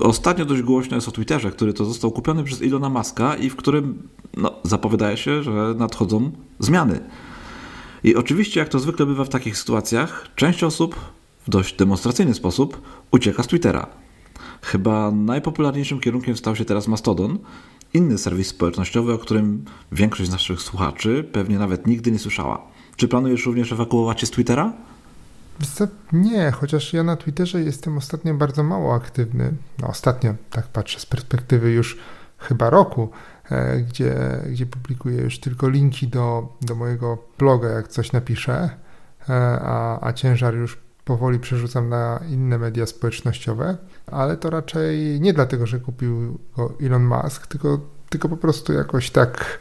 Ostatnio dość głośno jest o Twitterze, który to został kupiony przez Ilona Maska i w którym no, zapowiada się, że nadchodzą zmiany. I oczywiście, jak to zwykle bywa w takich sytuacjach, część osób w dość demonstracyjny sposób ucieka z Twittera. Chyba najpopularniejszym kierunkiem stał się teraz Mastodon, inny serwis społecznościowy, o którym większość z naszych słuchaczy pewnie nawet nigdy nie słyszała. Czy planujesz również ewakuować się z Twittera? Nie, chociaż ja na Twitterze jestem ostatnio bardzo mało aktywny. No, ostatnio, tak patrzę z perspektywy już chyba roku, e, gdzie, gdzie publikuję już tylko linki do, do mojego bloga, jak coś napiszę, e, a, a ciężar już powoli przerzucam na inne media społecznościowe, ale to raczej nie dlatego, że kupił go Elon Musk, tylko, tylko po prostu jakoś tak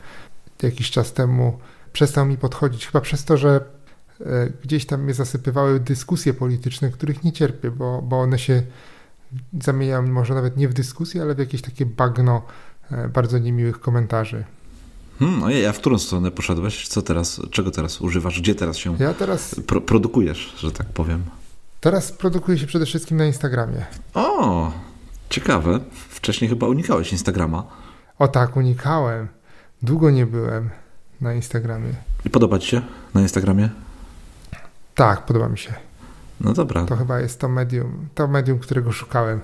jakiś czas temu przestał mi podchodzić. Chyba przez to, że gdzieś tam mnie zasypywały dyskusje polityczne, których nie cierpię, bo, bo one się zamieniają może nawet nie w dyskusję, ale w jakieś takie bagno e, bardzo niemiłych komentarzy. Hmm, ojej, a w którą stronę poszedłeś? Co teraz, czego teraz używasz? Gdzie teraz się ja teraz, pro produkujesz, że tak powiem? Teraz produkuję się przede wszystkim na Instagramie. O, ciekawe. Wcześniej chyba unikałeś Instagrama. O tak, unikałem. Długo nie byłem na Instagramie. I podoba Ci się na Instagramie? Tak, podoba mi się. No dobra. To chyba jest to medium, to medium, którego szukałem.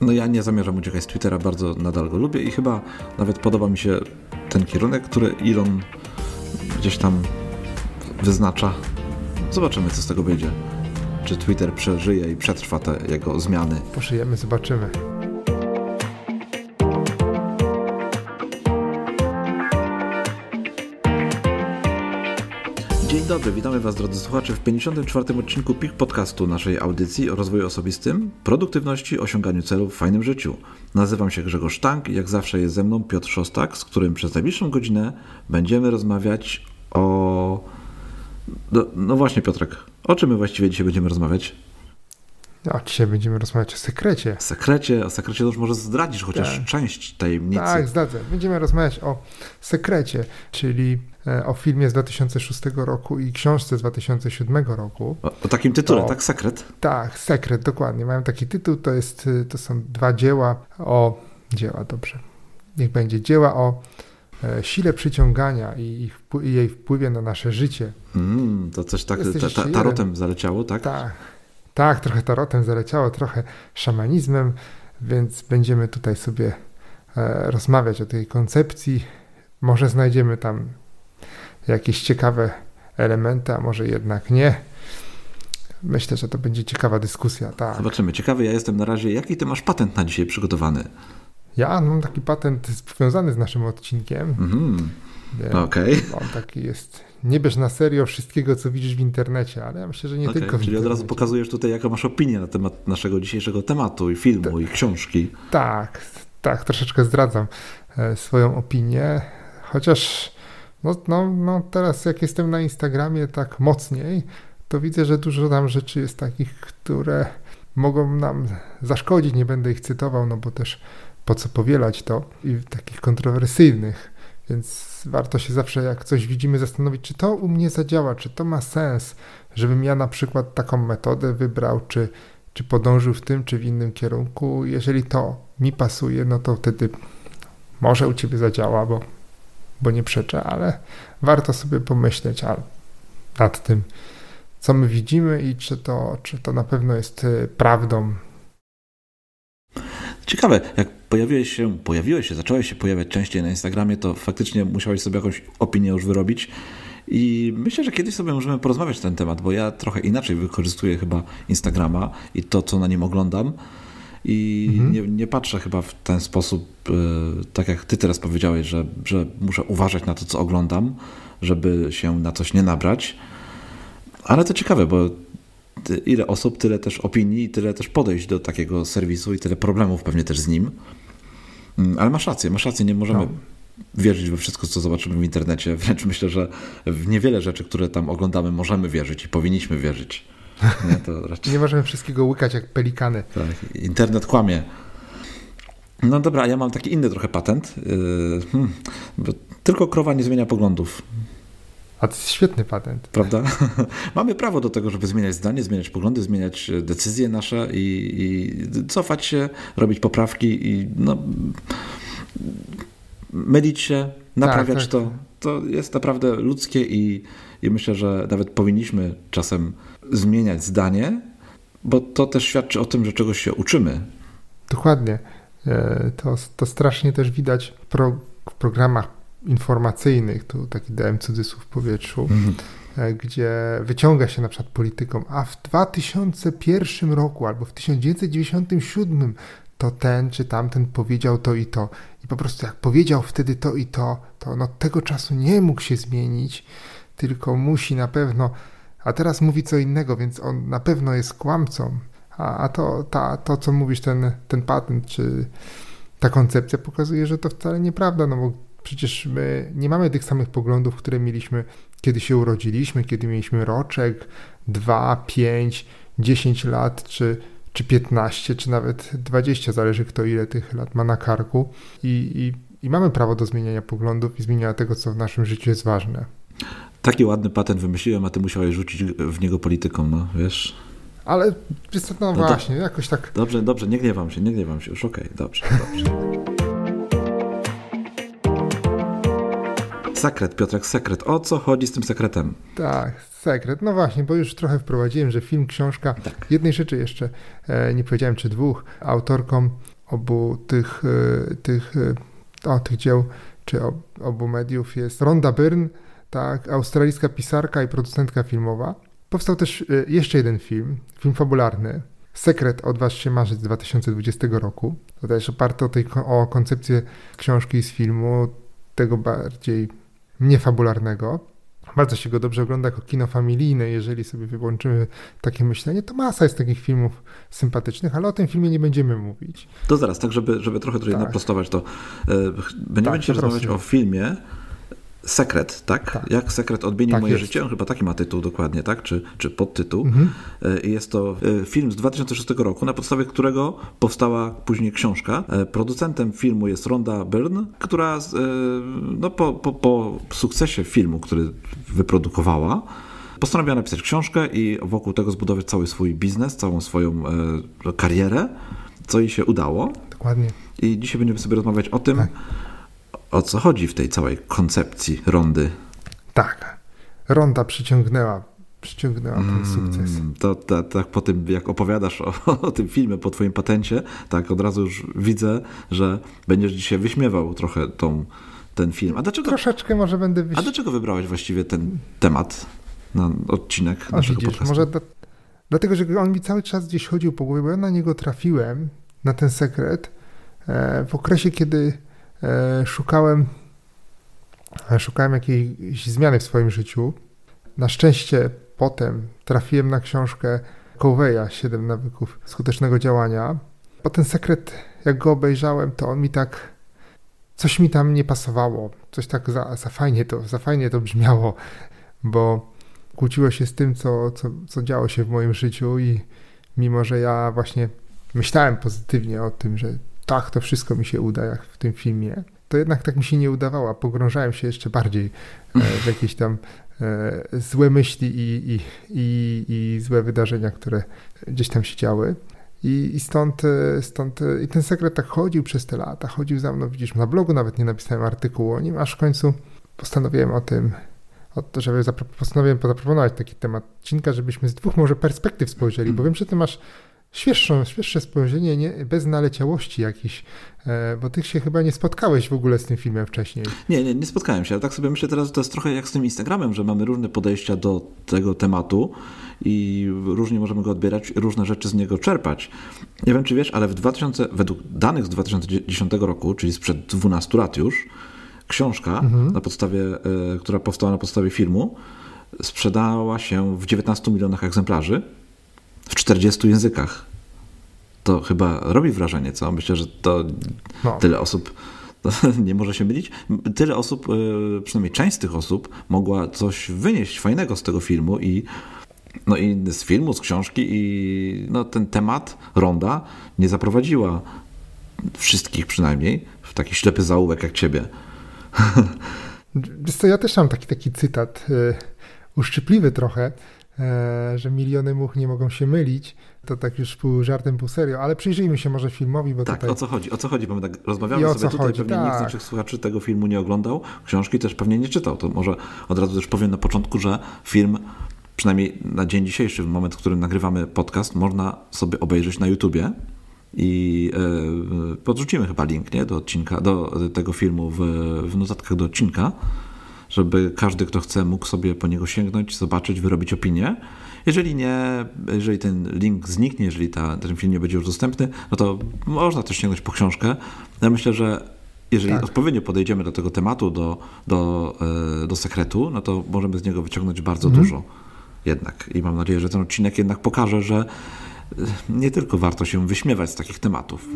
No ja nie zamierzam uciekać z Twittera, bardzo nadal go lubię i chyba nawet podoba mi się ten kierunek, który Elon gdzieś tam wyznacza. Zobaczymy, co z tego wyjdzie. Czy Twitter przeżyje i przetrwa te jego zmiany. Pożyjemy, zobaczymy. Dobry, witamy Was drodzy słuchacze w 54. odcinku PIK Podcastu naszej audycji o rozwoju osobistym, produktywności, osiąganiu celów w fajnym życiu. Nazywam się Grzegorz Sztank i jak zawsze jest ze mną Piotr Szostak, z którym przez najbliższą godzinę będziemy rozmawiać o... No, no właśnie Piotrek, o czym my właściwie dzisiaj będziemy rozmawiać? No, dzisiaj będziemy rozmawiać o sekrecie. Sekrecie, o sekrecie to już może zdradzisz chociaż tak. część tajemnicy. Tak, zdradzę. Będziemy rozmawiać o sekrecie, czyli o filmie z 2006 roku i książce z 2007 roku. O, o takim tytule, to, tak? Sekret? Tak, sekret, dokładnie. Mają taki tytuł, to, jest, e, to są dwa dzieła o... Dzieła, dobrze. Niech będzie dzieła o e, sile przyciągania i, i jej wpływie na nasze życie. Mm, to coś tak ta, ta, tarotem zaleciało, tak? Tak, tak, trochę tarotem zaleciało, trochę szamanizmem, więc będziemy tutaj sobie e, rozmawiać o tej koncepcji. Może znajdziemy tam jakieś ciekawe elementy, a może jednak nie. Myślę, że to będzie ciekawa dyskusja. Tak. Zobaczymy. Ciekawy ja jestem na razie. Jaki ty masz patent na dzisiaj przygotowany? Ja mam taki patent związany z naszym odcinkiem. Mm. Okej. Okay. On taki jest nie bierz na serio wszystkiego, co widzisz w internecie, ale ja myślę, że nie okay, tylko Czyli od razu pokazujesz tutaj, jaką masz opinię na temat naszego dzisiejszego tematu i filmu, i książki. Tak, tak, troszeczkę zdradzam e, swoją opinię, chociaż no, no, no teraz jak jestem na Instagramie tak mocniej, to widzę, że dużo tam rzeczy jest takich, które mogą nam zaszkodzić, nie będę ich cytował, no bo też po co powielać to i takich kontrowersyjnych więc warto się zawsze, jak coś widzimy, zastanowić, czy to u mnie zadziała, czy to ma sens, żebym ja na przykład taką metodę wybrał, czy, czy podążył w tym, czy w innym kierunku. Jeżeli to mi pasuje, no to wtedy może u ciebie zadziała, bo, bo nie przeczę, ale warto sobie pomyśleć nad tym, co my widzimy i czy to, czy to na pewno jest y, prawdą, Ciekawe, jak pojawiłeś się, pojawiłeś się, zacząłeś się pojawiać częściej na Instagramie, to faktycznie musiałeś sobie jakąś opinię już wyrobić. I myślę, że kiedyś sobie możemy porozmawiać na ten temat, bo ja trochę inaczej wykorzystuję chyba Instagrama i to, co na nim oglądam. I mhm. nie, nie, patrzę chyba w ten sposób, e, tak jak ty teraz powiedziałeś, że, że muszę uważać na to, co oglądam, żeby się na coś nie nabrać. Ale to ciekawe, bo ile osób, tyle też opinii, tyle też podejść do takiego serwisu i tyle problemów pewnie też z nim. Mm, ale masz rację, masz rację, nie możemy no. wierzyć we wszystko, co zobaczymy w internecie. Wręcz myślę, że w niewiele rzeczy, które tam oglądamy, możemy wierzyć i powinniśmy wierzyć. Nie, to raczej... nie możemy wszystkiego łykać jak pelikany. Tak, internet kłamie. No dobra, ja mam taki inny trochę patent. Yy, hmm, tylko krowa nie zmienia poglądów. A to jest świetny patent. Prawda? Mamy prawo do tego, żeby zmieniać zdanie, zmieniać poglądy, zmieniać decyzje nasze i, i cofać się, robić poprawki i no, mylić się, naprawiać tak, tak. to. To jest naprawdę ludzkie i, i myślę, że nawet powinniśmy czasem zmieniać zdanie, bo to też świadczy o tym, że czegoś się uczymy. Dokładnie. E, to, to strasznie też widać w, pro, w programach informacyjnych, tu taki dałem cudzysłów w powietrzu. E, gdzie wyciąga się na przykład polityką, a w 2001 roku albo w 1997 to ten czy tamten powiedział to i to. I po prostu jak powiedział wtedy to i to, to on od tego czasu nie mógł się zmienić, tylko musi na pewno, a teraz mówi co innego, więc on na pewno jest kłamcą. A, a to, ta, to, co mówisz, ten, ten patent, czy ta koncepcja pokazuje, że to wcale nieprawda, no bo przecież my nie mamy tych samych poglądów, które mieliśmy, kiedy się urodziliśmy, kiedy mieliśmy roczek, 2, 5, 10 lat, czy, czy 15, czy nawet 20, zależy kto ile tych lat ma na karku. I, i, i mamy prawo do zmieniania poglądów i zmieniania tego, co w naszym życiu jest ważne. Taki ładny patent wymyśliłem, a ty musiałeś rzucić w niego polityką, no wiesz. Ale no, no właśnie, do, jakoś tak. Dobrze, dobrze, nie gniewam się, nie gniewam się już, okej, okay, dobrze, dobrze. Sekret, Piotrek, sekret. O co chodzi z tym sekretem? Tak, sekret. No właśnie, bo już trochę wprowadziłem, że film, książka. Tak. Jednej rzeczy jeszcze e, nie powiedziałem, czy dwóch. Autorką obu tych, e, tych, e, o, tych dzieł, czy obu mediów jest Rhonda Byrne, tak, australijska pisarka i producentka filmowa. Powstał też jeszcze jeden film, film fabularny, Sekret Odważ się marzec 2020 roku. To też oparte o, tej, o koncepcję książki z filmu, tego bardziej niefabularnego. Bardzo się go dobrze ogląda jako kino familijne, jeżeli sobie wyłączymy takie myślenie, to masa jest takich filmów sympatycznych, ale o tym filmie nie będziemy mówić. To zaraz, tak żeby, żeby trochę tutaj tak. naprostować to. E, będziemy tak, dzisiaj rozmawiać o filmie, Sekret, tak? tak? Jak sekret odmienił tak moje jest. życie? On chyba taki ma tytuł dokładnie, tak? Czy, czy podtytuł. Mhm. E, jest to e, film z 2006 roku, na podstawie którego powstała później książka. E, producentem filmu jest Rhonda Byrne, która no, po, po, po sukcesie filmu, który wyprodukowała, postanowiła napisać książkę i wokół tego zbudować cały swój biznes, całą swoją karierę, co jej się udało. Dokładnie. I dzisiaj będziemy sobie rozmawiać o tym, tak o co chodzi w tej całej koncepcji rondy. Tak. Ronda przyciągnęła, przyciągnęła ten mm, sukces. To tak po tym, jak opowiadasz o, o, tym filmie, po twoim patencie, tak od razu już widzę, że będziesz dzisiaj wyśmiewał trochę tą, ten film. A dlaczego, Troszeczkę może będę wyś... A dlaczego wybrałeś właściwie ten temat na odcinek A naszego widzisz, podcastu? Może do, dlatego, że on mi cały czas gdzieś chodził po głowie, bo ja na niego trafiłem, na ten sekret, e, w okresie, kiedy szukałem, e, szukałem jakiejś zmiany w swoim życiu. Na szczęście potem trafiłem na książkę Coveya, 7 nawyków skutecznego działania. Po ten sekret, jak go obejrzałem, to on mi tak, coś mi tam nie pasowało. Coś tak za, za fajnie to, za fajnie to brzmiało, bo kłóciło się z tym, co, co, co działo się w moim życiu i mimo, że ja właśnie myślałem pozytywnie o tym, że tak, to wszystko mi się uda, jak w tym filmie, to jednak tak mi się nie udawało. Pogrążałem się jeszcze bardziej e, w jakieś tam e, złe myśli i, i, i, i złe wydarzenia, które gdzieś tam się działy. I, I, stąd, e, stąd i ten sekret tak chodził przez te lata, chodził za mną, widzisz, na blogu nawet nie napisałem artykułu o nim, aż w końcu postanowiłem o tym, o to, żeby postanowiłem zaproponować taki temat odcinka, żebyśmy z dwóch może perspektyw spojrzeli, bo wiem, że ty masz świeższe, świeższe spojrzenie, nie, bez naleciałości jakichś, e, bo ty się chyba nie spotkałeś w ogóle z tym filmem wcześniej. Nie, nie, nie spotkałem się, ale tak sobie myślę teraz, że to jest trochę jak z tym Instagramem, że mamy różne podejścia do tego tematu i różnie możemy go odbierać, różne rzeczy z niego czerpać. Nie wiem, czy wiesz, ale w 2000, według danych z 2010 roku, czyli sprzed 12 lat już, książka, mhm. na podstawie, e, która powstała na podstawie filmu, sprzedała się w 19 milionach egzemplarzy w 40 językach. To chyba robi wrażenie, co? Myślę, że to no. tyle osób nie może się mylić. Tyle osób, e, przynajmniej część z tych osób, mogła coś wynieść fajnego z tego filmu i no i z filmu, z książki i no, ten temat Ronda nie zaprowadziła wszystkich przynajmniej w taki ślepy zaułek jak ciebie. Wiesz co, ja też mam taki, taki cytat, e, uszczypliwy trochę, że miliony much nie mogą się mylić. To tak już pół żartem, pół serio, ale przyjrzyjmy się może filmowi, bo tak, tutaj... o co chodzi? O co chodzi? Bo my tak rozmawiamy I sobie tutaj, chodzi, pewnie nikt z tak. naszych słuchaczy tego filmu nie oglądał, książki też pewnie nie czytał. To może od razu też powiem na początku, że film, przynajmniej na dzień dzisiejszy, w moment, w którym nagrywamy podcast, można sobie obejrzeć na YouTubie i e, podrzucimy chyba link nie? do odcinka, do tego filmu w, w notatkach do odcinka, żeby każdy, kto chce, mógł sobie po niego sięgnąć, zobaczyć, wyrobić opinię. Jeżeli nie, jeżeli ten link zniknie, jeżeli ta, ten film nie będzie już dostępny, no to można też sięgnąć po książkę. Ja myślę, że jeżeli Tak. odpowiednio podejdziemy do tego tematu, do, do, e, do sekretu, no to możemy z niego wyciągnąć bardzo Mhm. dużo jednak. I mam nadzieję, że ten odcinek jednak pokaże, że e, nie tylko warto się wyśmiewać z takich tematów.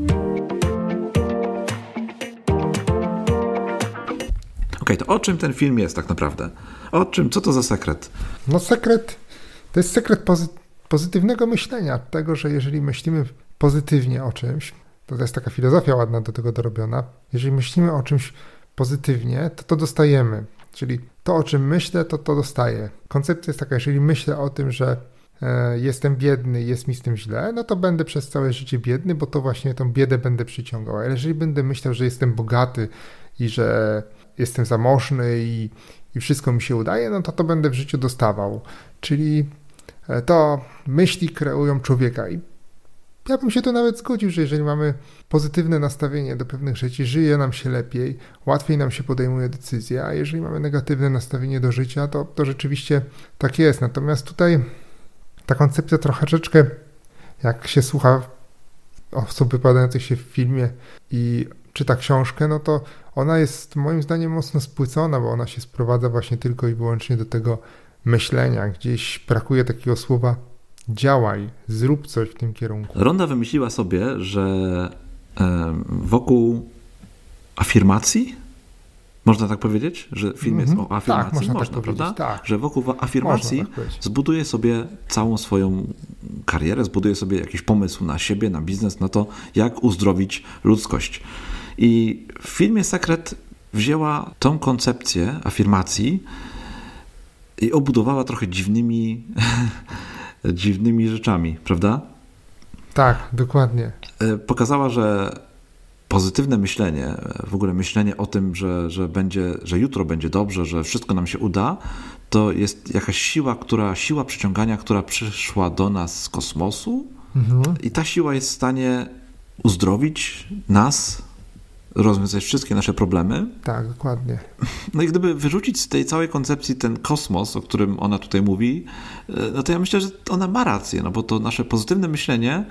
Okej, to o czym ten film jest tak naprawdę? O czym? Co to za sekret? No sekret, to jest sekret pozy- pozytywnego myślenia, tego, że jeżeli myślimy pozytywnie o czymś, to, to jest taka filozofia ładna do tego dorobiona, jeżeli myślimy o czymś pozytywnie, to to dostajemy. Czyli to, o czym myślę, to to dostaję. Koncepcja jest taka, jeżeli myślę o tym, że e, jestem biedny, jest mi z tym źle, no to będę przez całe życie biedny, bo to właśnie tą biedę będę przyciągał. Ale jeżeli będę myślał, że jestem bogaty i że jestem zamożny i, i wszystko mi się udaje, no to to będę w życiu dostawał. Czyli e, to myśli kreują człowieka. I ja bym się tu nawet zgodził, że jeżeli mamy pozytywne nastawienie do pewnych rzeczy, żyje nam się lepiej, łatwiej nam się podejmuje decyzje, a jeżeli mamy negatywne nastawienie do życia, to, to rzeczywiście tak jest. Natomiast tutaj ta koncepcja troszeczkę, jak się słucha osób wypowiadających się w filmie i czyta książkę, no to ona jest moim zdaniem mocno spłycona, bo ona się sprowadza właśnie tylko i wyłącznie do tego myślenia. Gdzieś brakuje takiego słowa działaj, zrób coś w tym kierunku. Ronda wymyśliła sobie, że wokół afirmacji, można tak powiedzieć, że film jest Mhm. o afirmacji, Tak, można tak można, powiedzieć, prawda? tak. Że wokół afirmacji tak zbuduje sobie całą swoją karierę, zbuduje sobie jakiś pomysł na siebie, na biznes, na to, jak uzdrowić ludzkość. I w filmie Sekret wzięła tą koncepcję afirmacji i obudowała trochę dziwnymi, dziwnymi rzeczami, prawda? Tak, dokładnie. E, pokazała, że pozytywne myślenie, w ogóle myślenie o tym, że, że, będzie, że jutro będzie dobrze, że wszystko nam się uda, to jest jakaś siła, która, siła przyciągania, która przyszła do nas z kosmosu Mhm. i ta siła jest w stanie uzdrowić nas, rozwiązać wszystkie nasze problemy. Tak, dokładnie. No i gdyby wyrzucić z tej całej koncepcji ten kosmos, o którym ona tutaj mówi, e, no to ja myślę, że ona ma rację, no bo to nasze pozytywne myślenie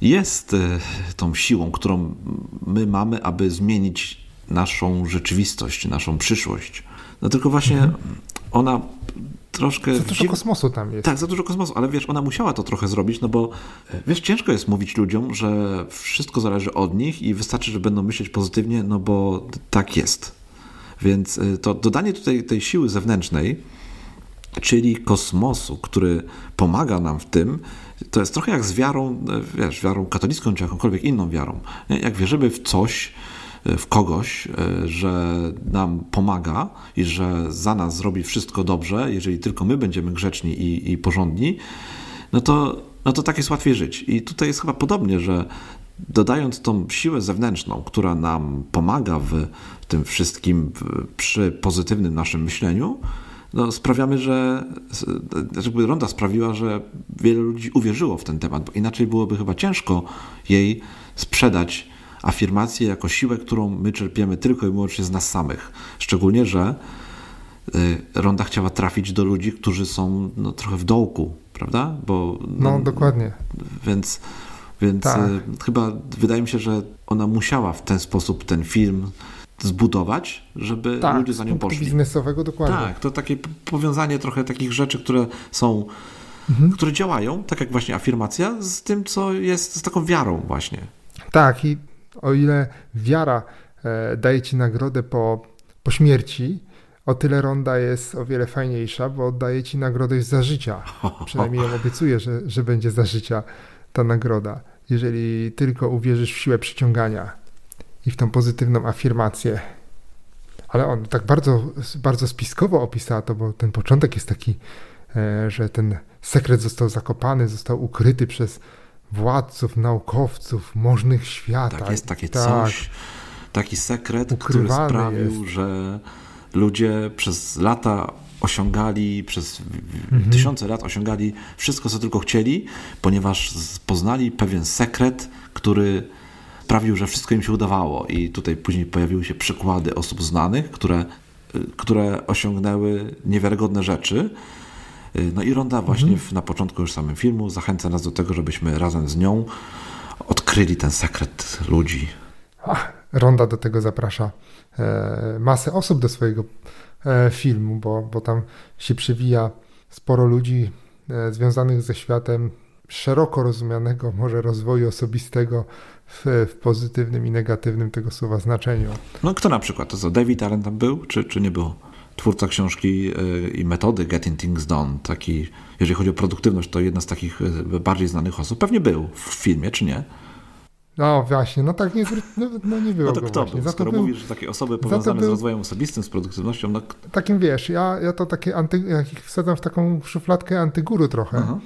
jest e, tą siłą, którą my mamy, aby zmienić naszą rzeczywistość, naszą przyszłość. No tylko właśnie ona troszkę... Za dużo kosmosu tam jest. tak, za dużo kosmosu, ale wiesz, ona musiała to trochę zrobić, no bo e, wiesz, ciężko jest mówić ludziom, że wszystko zależy od nich i wystarczy, że będą myśleć pozytywnie, no bo tak jest. Więc e, to dodanie tutaj tej siły zewnętrznej, czyli kosmosu, który pomaga nam w tym, to jest trochę jak z wiarą, e, wiesz, wiarą katolicką czy jakąkolwiek inną wiarą. Jak wierzymy w coś, w kogoś, e, że nam pomaga i że za nas zrobi wszystko dobrze, jeżeli tylko my będziemy grzeczni i, i porządni, no to, no to tak jest łatwiej żyć. I tutaj jest chyba podobnie, że dodając tą siłę zewnętrzną, która nam pomaga w tym wszystkim, w, przy pozytywnym naszym myśleniu, no sprawiamy, że żeby Ronda sprawiła, że wiele ludzi uwierzyło w ten temat, bo inaczej byłoby chyba ciężko jej sprzedać afirmację jako siłę, którą my czerpiemy tylko i wyłącznie z nas samych. Szczególnie, że y, Ronda chciała trafić do ludzi, którzy są no, trochę w dołku, prawda? Bo, No, dokładnie. Więc, więc Tak. y, chyba wydaje mi się, że ona musiała w ten sposób ten film zbudować, żeby Tak, ludzie za nią poszli. biznesowego dokładnie. Tak, to takie powiązanie trochę takich rzeczy, które są, Mhm. które działają, tak jak właśnie afirmacja, z tym, co jest z taką wiarą właśnie. Tak, i o ile wiara e, daje ci nagrodę po, po śmierci, o tyle ronda jest o wiele fajniejsza, bo daje ci nagrodę za życia. Przynajmniej ją obiecuję, że, że będzie za życia ta nagroda. Jeżeli tylko uwierzysz w siłę przyciągania i w tą pozytywną afirmację. ale on tak bardzo, bardzo spiskowo opisał to, bo ten początek jest taki, e, że ten sekret został zakopany, został ukryty przez władców, naukowców, możnych świata. Tak, jest takie tak. coś, taki sekret, Ukrywany który sprawił, jest. że ludzie przez lata osiągali, przez mhm. tysiące lat osiągali wszystko, co tylko chcieli, ponieważ poznali pewien sekret, który sprawił, że wszystko im się udawało. I tutaj później pojawiły się przykłady osób znanych, które, które osiągnęły niewiarygodne rzeczy. No i Ronda właśnie mhm. na początku już samym filmu zachęca nas do tego, żebyśmy razem z nią odkryli ten sekret ludzi. Ach, Ronda do tego zaprasza e, masę osób do swojego e, filmu, bo, bo tam się przewija sporo ludzi e, związanych ze światem szeroko rozumianego może rozwoju osobistego w, w, pozytywnym i negatywnym tego słowa znaczeniu. No kto na przykład? To co, David Allen tam był, czy, czy nie było? Twórca książki e, i metody Getting Things Done, taki, jeżeli chodzi o produktywność, to jedna z takich e, bardziej znanych osób. Pewnie był w filmie, czy nie? No właśnie, no tak nie, no, no nie było No to kto właśnie. był? Skoro był, mówisz, że takie osoby powiązane był, z rozwojem osobistym, z produktywnością, no... Takim wiesz, ja, ja to takie anty, ja wsadzam w taką szufladkę antyguru trochę. Aha.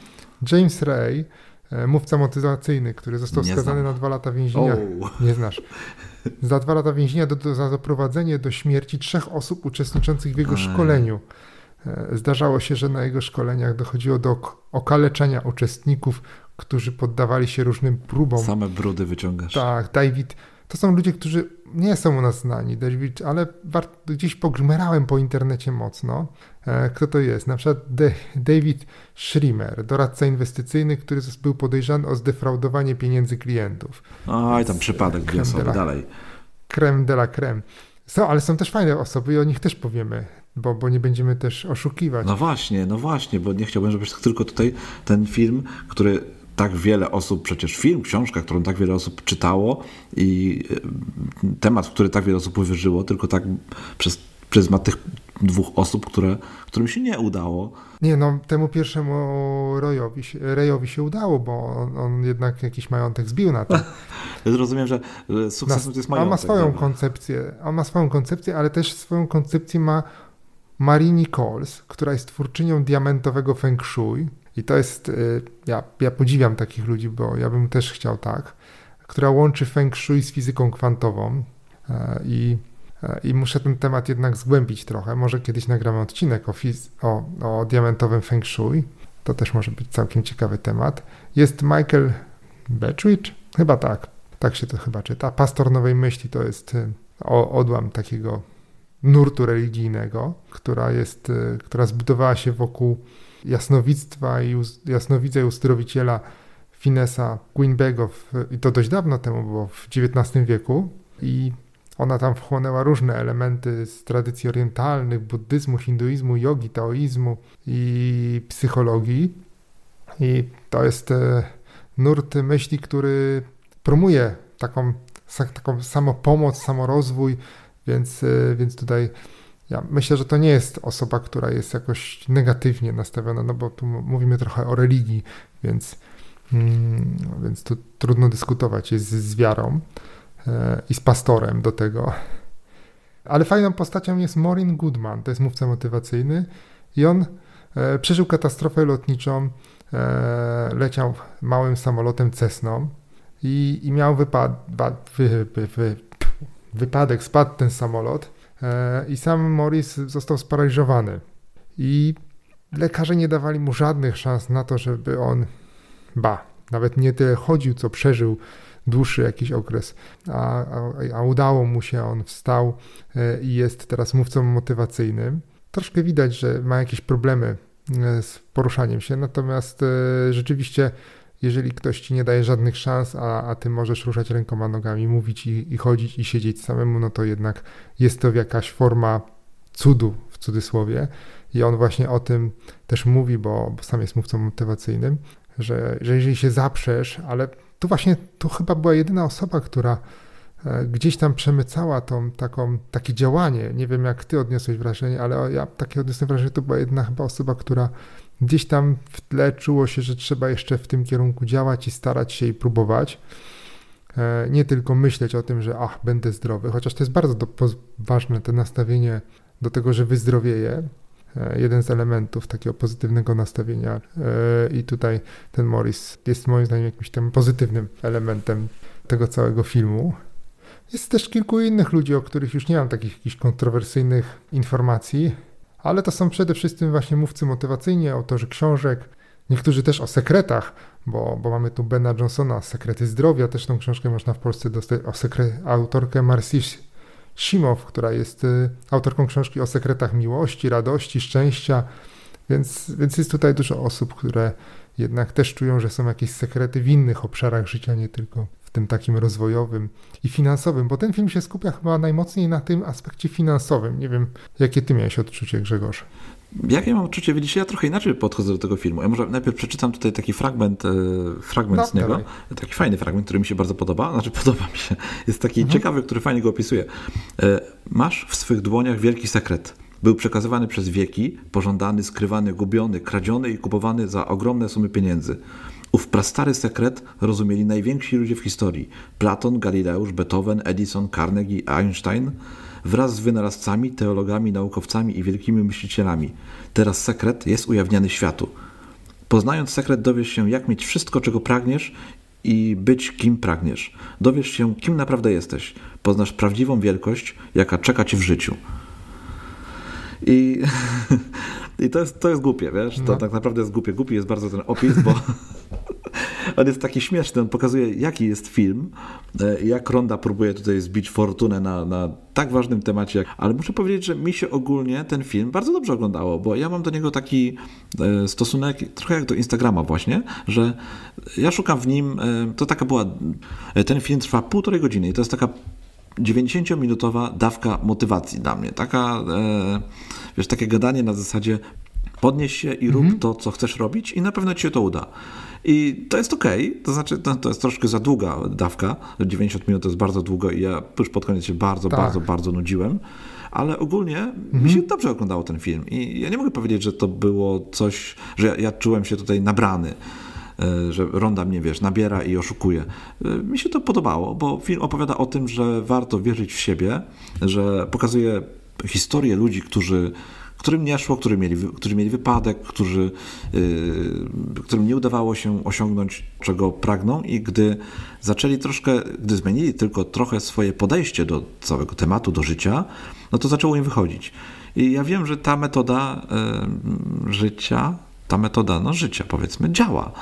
James Ray, e, mówca motywacyjny, który został nie skazany znam. na dwa lata więzienia. Oh. Nie znasz. Za dwa lata więzienia do, do, za doprowadzenie do śmierci trzech osób uczestniczących w jego szkoleniu. E, zdarzało się, że na jego szkoleniach dochodziło do okaleczenia uczestników, którzy poddawali się różnym próbom. Same brudy wyciągasz. Tak, David. To są ludzie, którzy nie są u nas znani, David, ale gdzieś pogrzmerałem po internecie mocno. E, kto to jest? Na przykład David Schrimmer, doradca inwestycyjny, który był podejrzany o zdefraudowanie pieniędzy klientów. Oj, tam przypadek dwie osoby, dalej. Creme de la creme. Są, ale są też fajne osoby i o nich też powiemy, bo, bo nie będziemy też oszukiwać. No właśnie, no właśnie, bo nie chciałbym, żebyś tylko tutaj ten film, który tak wiele osób, przecież film, książka, którą tak wiele osób czytało i e, temat, w który tak wiele osób uwierzyło, tylko tak przez pryzmat tych dwóch osób, które, którym się nie udało. Nie, no temu pierwszemu Royowi, Rejowi się udało, bo on, on, jednak jakiś majątek zbił na to. Rozumiem, że sukcesem to jest majątek. On ma swoją dobra. koncepcję, on ma swoją koncepcję, ale też swoją koncepcję ma Marie Nichols, która jest twórczynią diamentowego feng shui, i to jest, y, ja, ja podziwiam takich ludzi, bo ja bym też chciał tak, która łączy feng shui z fizyką kwantową e, i, e, i muszę ten temat jednak zgłębić trochę. Może kiedyś nagramy odcinek o, fiz- o, o diamentowym feng shui. To też może być całkiem ciekawy temat. Jest Michael Beckwith? Chyba tak. Tak się to chyba czyta. Pastor Nowej Myśli to jest y, odłam takiego nurtu religijnego, która jest, y, która zbudowała się wokół jasnowictwa i jasnowidza i uzdrowiciela Finesa Queenbego i to dość dawno temu, bo w XIX wieku i ona tam wchłonęła różne elementy z tradycji orientalnych, buddyzmu, hinduizmu, jogi, taoizmu i psychologii. I to jest e, nurt myśli, który promuje taką, taką samopomoc, samorozwój, więc, e, więc tutaj ja myślę, że to nie jest osoba, która jest jakoś negatywnie nastawiona, no bo tu mówimy trochę o religii, więc, mm, więc tu trudno dyskutować jest z wiarą e, i z pastorem do tego. Ale fajną postacią jest Maureen Goodman, to jest mówca motywacyjny i on e, przeżył katastrofę lotniczą, e, leciał małym samolotem Cessną i, i miał wypad, wy, wy, wy, wypadek, spadł ten samolot i sam Morris został sparaliżowany. I lekarze nie dawali mu żadnych szans na to, żeby on, ba, nawet nie tyle chodził, co przeżył dłuższy jakiś okres, a, a, a udało mu się, on wstał e, i jest teraz mówcą motywacyjnym. Troszkę widać, że ma jakieś problemy e, z poruszaniem się, natomiast rzeczywiście jeżeli ktoś ci nie daje żadnych szans, a, a ty możesz ruszać rękoma, nogami, mówić i, i chodzić i siedzieć samemu, no to jednak jest to jakaś forma cudu w cudzysłowie. I on właśnie o tym też mówi, bo, bo sam jest mówcą motywacyjnym, że, że jeżeli się zaprzesz, ale tu właśnie, tu chyba była jedyna osoba, która e, gdzieś tam przemycała tą taką, takie działanie. Nie wiem, jak ty odniosłeś wrażenie, ale ja takie odniosłem wrażenie, że to była jedna chyba osoba, która Gdzieś tam w tle czuło się, że trzeba jeszcze w tym kierunku działać i starać się i próbować. e, nie tylko myśleć o tym, że ach, będę zdrowy, chociaż to jest bardzo do, ważne, to nastawienie do tego, że wyzdrowieje, e, jeden z elementów takiego pozytywnego nastawienia e, i tutaj ten Morris jest moim zdaniem jakimś tym pozytywnym elementem tego całego filmu. Jest też kilku innych ludzi, o których już nie mam takich jakichś kontrowersyjnych informacji, ale to są przede wszystkim właśnie mówcy motywacyjni, autorzy książek, niektórzy też o sekretach, bo, bo mamy tu Bena Johnsona, Sekrety Zdrowia, też tą książkę można w Polsce dostać, o sekre, autorkę Marcy Simow, która jest y, autorką książki o sekretach miłości, radości, szczęścia, więc, więc jest tutaj dużo osób, które jednak też czują, że są jakieś sekrety w innych obszarach życia, nie tylko w tym takim rozwojowym i finansowym, bo ten film się skupia chyba najmocniej na tym aspekcie finansowym. Nie wiem, jakie ty miałeś odczucie, Grzegorz? Jakie mam odczucie? Widzicie, ja trochę inaczej podchodzę do tego filmu. Ja może najpierw przeczytam tutaj taki fragment, e, fragment no, z niego. Dawaj. Taki fajny fragment, który mi się bardzo podoba. Znaczy podoba mi się. Jest taki mhm. ciekawy, który fajnie go opisuje. E, masz w swych dłoniach wielki sekret. Był przekazywany przez wieki, pożądany, skrywany, gubiony, kradziony i kupowany za ogromne sumy pieniędzy. Ów prastary sekret rozumieli najwięksi ludzie w historii. Platon, Galileusz, Beethoven, Edison, Carnegie, Einstein wraz z wynalazcami, teologami, naukowcami i wielkimi myślicielami. Teraz sekret jest ujawniany światu. Poznając sekret dowiesz się, jak mieć wszystko, czego pragniesz i być kim pragniesz. Dowiesz się, kim naprawdę jesteś. Poznasz prawdziwą wielkość, jaka czeka ci w życiu. I, i to, jest, to jest głupie, wiesz? To no. tak naprawdę jest głupie. Głupi jest bardzo ten opis, bo on jest taki śmieszny. On pokazuje, jaki jest film, e, jak Ronda próbuje tutaj zbić fortunę na, na tak ważnym temacie. Ale muszę powiedzieć, że mi się ogólnie ten film bardzo dobrze oglądało, bo ja mam do niego taki e, stosunek, trochę jak do Instagrama właśnie, że ja szukam w nim, e, to taka była, ten film trwa półtorej godziny i to jest taka 90-minutowa dawka motywacji dla mnie. Taka, e, wiesz, takie gadanie na zasadzie podnieś się i rób mhm. to, co chcesz robić i na pewno ci się to uda. I to jest okej, okay. to znaczy to, to, jest troszkę za długa dawka, 90 minut to jest bardzo długo i ja już pod koniec się bardzo, tak. bardzo, bardzo nudziłem, ale ogólnie mhm. mi się dobrze oglądało ten film i ja nie mogę powiedzieć, że to było coś, że ja, ja czułem się tutaj nabrany. E, że Ronda mnie, wiesz, nabiera i oszukuje. E, mi się to podobało, bo film opowiada o tym, że warto wierzyć w siebie, że pokazuje historię ludzi, którzy którym nie szło, którzy mieli, którzy mieli wypadek, którzy, yy, którym nie udawało się osiągnąć, czego pragną i gdy zaczęli troszkę, gdy zmienili tylko trochę swoje podejście do całego tematu, do życia, no to zaczęło im wychodzić. I ja wiem, że ta metoda życia, ta metoda no, życia powiedzmy działa.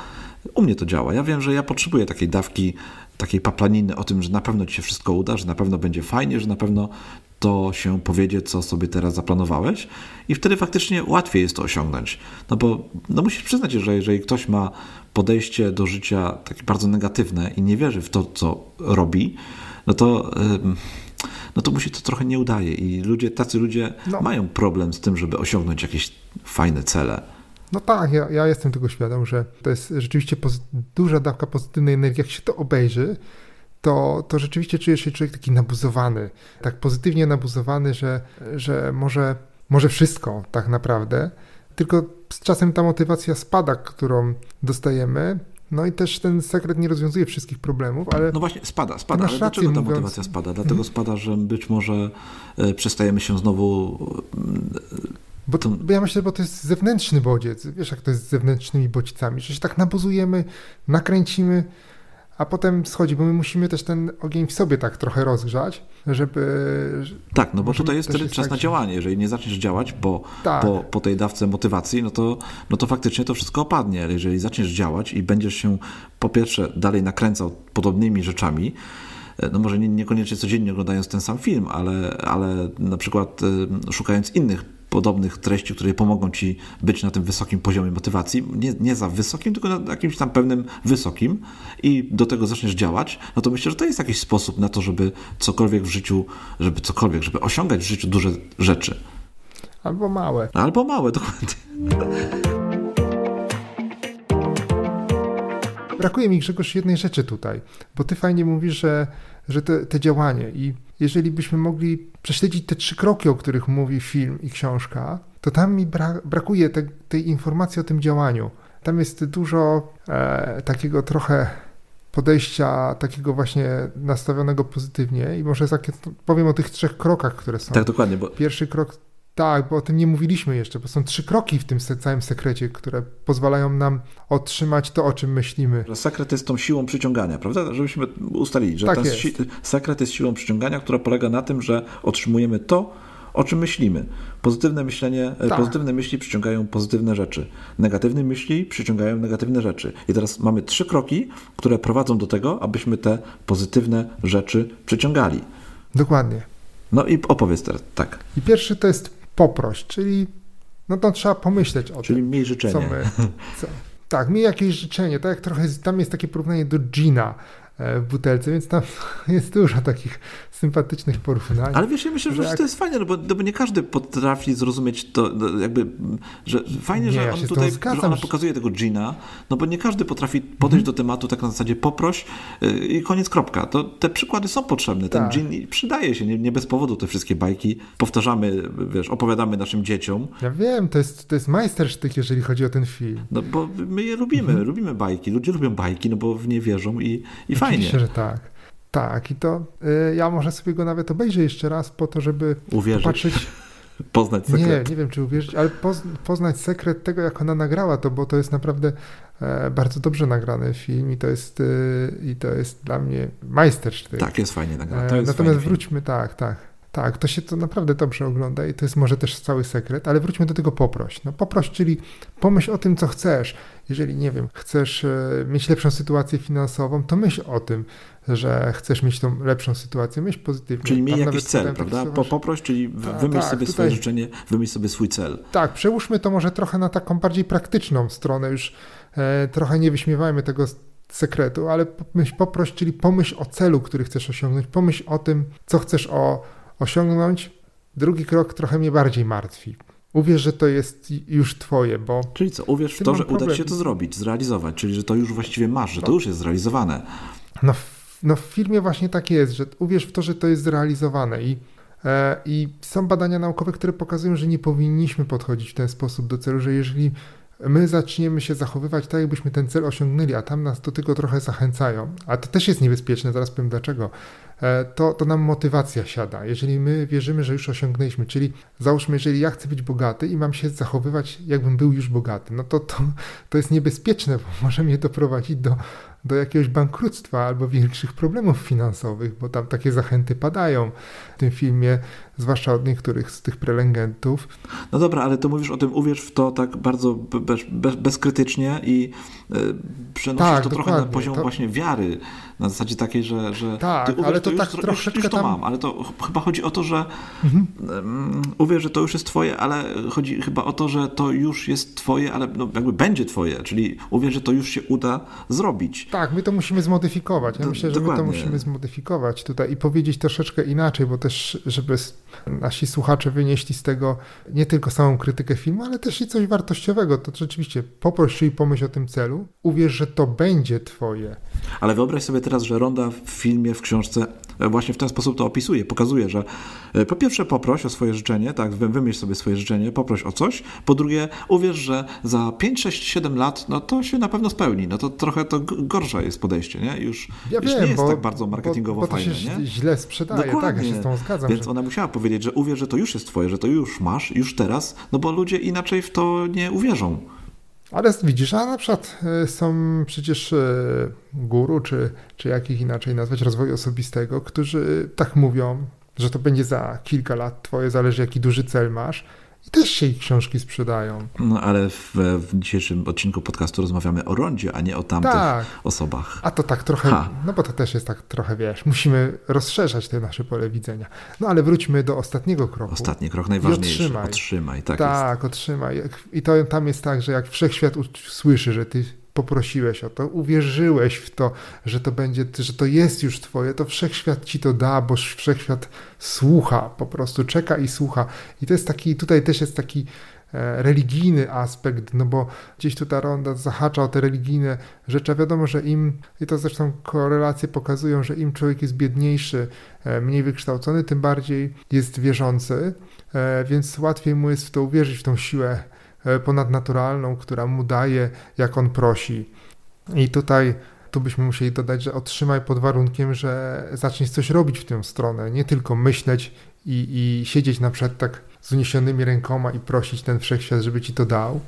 U mnie to działa. Ja wiem, że ja potrzebuję takiej dawki, takiej paplaniny o tym, że na pewno ci się wszystko uda, że na pewno będzie fajnie, że na pewno to się powiedzie, co sobie teraz zaplanowałeś i wtedy faktycznie łatwiej jest to osiągnąć. No bo no musisz przyznać, że jeżeli ktoś ma podejście do życia takie bardzo negatywne i nie wierzy w to, co robi, no to, no to mu się to trochę nie udaje i ludzie, tacy ludzie no. mają problem z tym, żeby osiągnąć jakieś fajne cele. No tak, ja, ja jestem tego świadom, że to jest rzeczywiście duża dawka pozytywnej energii. Jak się to obejrzy, to, to rzeczywiście czuje się człowiek taki nabuzowany, tak pozytywnie nabuzowany, że, że może, może wszystko tak naprawdę. Tylko z czasem ta motywacja spada, którą dostajemy, no i też ten sekret nie rozwiązuje wszystkich problemów, ale... No właśnie, spada, spada, ale dlaczego ta motywacja spada? Dlatego spada, że być może e, przestajemy się znowu bo, to, bo ja myślę, bo to jest zewnętrzny bodziec. Wiesz, jak to jest z zewnętrznymi bodźcami, że się tak nabuzujemy, nakręcimy, a potem schodzi, bo my musimy też ten ogień w sobie tak trochę rozgrzać, żeby... Tak, no bo tutaj jest wtedy czas tak, na działanie. Jeżeli nie zaczniesz działać po, tak. po, po tej dawce motywacji, no to, no to faktycznie to wszystko opadnie. Ale jeżeli zaczniesz działać i będziesz się po pierwsze dalej nakręcał podobnymi rzeczami, e, no może nie, niekoniecznie codziennie oglądając ten sam film, ale, ale na przykład y, szukając innych podobnych treści, które pomogą ci być na tym wysokim poziomie motywacji, nie, nie za wysokim, tylko na jakimś tam pewnym wysokim i do tego zaczniesz działać, no to myślę, że to jest jakiś sposób na to, żeby cokolwiek w życiu, żeby cokolwiek, żeby osiągać w życiu duże rzeczy. Albo małe. Albo małe, dokładnie. Brakuje mi, Grzegorz, jednej rzeczy tutaj, bo ty fajnie mówisz, że, że te, te działanie i jeżeli byśmy mogli prześledzić te trzy kroki, o których mówi film i książka, to tam mi bra brakuje te, tej informacji o tym działaniu. Tam jest dużo e, takiego trochę podejścia takiego właśnie nastawionego pozytywnie i może powiem o tych trzech krokach, które są. Tak, dokładnie. Bo... Pierwszy krok tak, bo o tym nie mówiliśmy jeszcze, bo są trzy kroki w tym całym sekrecie, które pozwalają nam otrzymać to, o czym myślimy. Sekret jest tą siłą przyciągania, prawda? Żebyśmy ustalili, że tak ten jest. Si sekret jest siłą przyciągania, która polega na tym, że otrzymujemy to, o czym myślimy. Pozytywne myślenie, e, tak. pozytywne myśli przyciągają pozytywne rzeczy. Negatywne myśli przyciągają negatywne rzeczy. I teraz mamy trzy kroki, które prowadzą do tego, abyśmy te pozytywne rzeczy przyciągali. Dokładnie. No i opowiedz teraz, tak. I pierwszy to jest poproś, czyli no to trzeba pomyśleć o czyli tym. Czyli miej życzenie. Co my, co, tak, miej jakieś życzenie, tak jak trochę, tam jest takie porównanie do Gina, w butelce, więc tam jest dużo takich sympatycznych porównań. Ale wiesz, ja myślę, że, jak... to jest fajne, no bo, no bo, nie każdy potrafi zrozumieć to, no jakby, że fajnie, nie, że ja on tutaj że ona pokazuje tego Gina, no bo nie każdy potrafi podejść mm. do tematu tak na zasadzie poproś y, i koniec, kropka. To te przykłady są potrzebne, ten tak. Gin przydaje się, nie, nie, bez powodu te wszystkie bajki powtarzamy, wiesz, opowiadamy naszym dzieciom. Ja wiem, to jest, to jest majstersztyk, jeżeli chodzi o ten film. No bo my je lubimy, mm. lubimy bajki, ludzie lubią bajki, no bo w nie wierzą i, i fajnie fajnie. Oczywiście, że tak. Tak, i to y, ja może sobie go nawet obejrzę jeszcze raz po to, żeby Uwierzyć. popatrzeć. Poznać sekret. Nie, nie wiem czy uwierzyć, ale poz, poznać sekret tego, jak ona nagrała to, bo to jest naprawdę e, bardzo dobrze nagrany film i to jest, y, i to jest dla mnie majstersztyk. Tak, jest fajnie nagrany. E, natomiast wróćmy, film. tak, tak. Tak, to się to naprawdę dobrze ogląda i to jest może też cały sekret, ale wróćmy do tego poproś. No poproś, czyli pomyśl o tym, co chcesz. Jeżeli, nie wiem, chcesz e, mieć lepszą sytuację finansową, to myśl o tym, że chcesz mieć tą lepszą sytuację, myśl pozytywnie. Czyli miej jakiś cel, prawda? Po, poproś, czyli wymyśl tak, sobie tutaj... swoje życzenie, wymyśl sobie swój cel. Tak, przełóżmy to może trochę na taką bardziej praktyczną stronę, już e, trochę nie wyśmiewajmy tego sekretu, ale myśl poproś, czyli pomyśl o celu, który chcesz osiągnąć, pomyśl o tym, co chcesz o, osiągnąć. Drugi krok trochę mnie bardziej martwi. Uwierz, że to jest już twoje, bo... Czyli co, uwierz w to, że problem. uda ci się to zrobić, zrealizować, czyli że to już właściwie masz, że no. to już jest zrealizowane. No, w, no w filmie właśnie tak jest, że uwierz w to, że to jest zrealizowane i, e, i są badania naukowe, które pokazują, że nie powinniśmy podchodzić w ten sposób do celu, że jeżeli my zaczniemy się zachowywać tak, jakbyśmy ten cel osiągnęli, a tam nas do tego trochę zachęcają, a to też jest niebezpieczne, zaraz powiem dlaczego, to, to nam motywacja siada. Jeżeli my wierzymy, że już osiągnęliśmy, czyli załóżmy, jeżeli ja chcę być bogaty i mam się zachowywać, jakbym był już bogaty, no to to, to jest niebezpieczne, bo może mnie doprowadzić do do jakiegoś bankructwa albo większych problemów finansowych, bo tam takie zachęty padają w tym filmie, zwłaszcza od niektórych z tych prelegentów. No dobra, ale to mówisz o tym, uwierz w to tak bardzo bez, bez, bezkrytycznie i yy, przenosisz tak, to trochę na poziom to... właśnie wiary, na zasadzie takiej, że, że tak, uwierz, ale to, to tak już, troszeczkę już, już to tam... mam, ale to chyba chodzi o to, że mhm. uwierz, że to już jest twoje, ale chodzi chyba o to, że to już jest twoje, ale no jakby będzie twoje, czyli uwierz, że to już się uda zrobić. Tak, my to musimy zmodyfikować. Ja Do, myślę, że dokładnie. my to musimy zmodyfikować tutaj i powiedzieć troszeczkę inaczej, bo też, żeby nasi słuchacze wynieśli z tego nie tylko samą krytykę filmu, ale też i coś wartościowego. To rzeczywiście poproś i pomyśl o tym celu, uwierz, że to będzie twoje. Ale wyobraź sobie teraz, że Ronda w filmie, w książce e, właśnie w ten sposób to opisuje, pokazuje, że e, po pierwsze poproś o swoje życzenie, tak, wymyśl sobie swoje życzenie, poproś o coś, po drugie uwierz, że za 5, 6, 7 lat, no to się na pewno spełni, no to trochę to gorsze jest podejście, nie? Już, ja już wiem, nie jest bo, tak bardzo marketingowo bo, bo fajne, się nie? źle sprzedaje, Dokładnie. tak, ja się z tą zgadzam. Więc że... ona musiała powiedzieć, że uwierz, że to już jest twoje, że to już masz, już teraz, no bo ludzie inaczej w to nie uwierzą. Ale widzisz, a na przykład e, są przecież e, guru, czy, czy jak ich inaczej nazwać, rozwoju osobistego, którzy tak mówią, że to będzie za kilka lat twoje, zależy jaki duży cel masz. I też się ich książki sprzedają. No ale w, w dzisiejszym odcinku podcastu rozmawiamy o rondzie, a nie o tamtych tak. osobach. A to tak trochę, ha. no bo to też jest tak trochę, wiesz, musimy rozszerzać te nasze pole widzenia. No ale wróćmy do ostatniego kroku. Ostatni krok, najważniejszy. Otrzymaj. otrzymaj. tak Tak, jest. otrzymaj. I to tam jest tak, że jak wszechświat słyszy, że ty poprosiłeś o to, uwierzyłeś w to, że to będzie, że to jest już twoje, to wszechświat ci to da, bo wszechświat słucha, po prostu czeka i słucha. I to jest taki, tutaj też jest taki e, religijny aspekt, no bo gdzieś tu ta ronda zahacza o te religijne rzeczy, wiadomo, że im, i to zresztą korelacje pokazują, że im człowiek jest biedniejszy, e, mniej wykształcony, tym bardziej jest wierzący, e, więc łatwiej mu jest w to uwierzyć, w tą siłę ponadnaturalną, która mu daje, jak on prosi. I tutaj tu byśmy musieli dodać, że otrzymaj pod warunkiem, że zaczniesz coś robić w tę stronę, nie tylko myśleć i, i siedzieć na przykład tak z uniesionymi rękoma i prosić ten wszechświat, żeby ci to dał.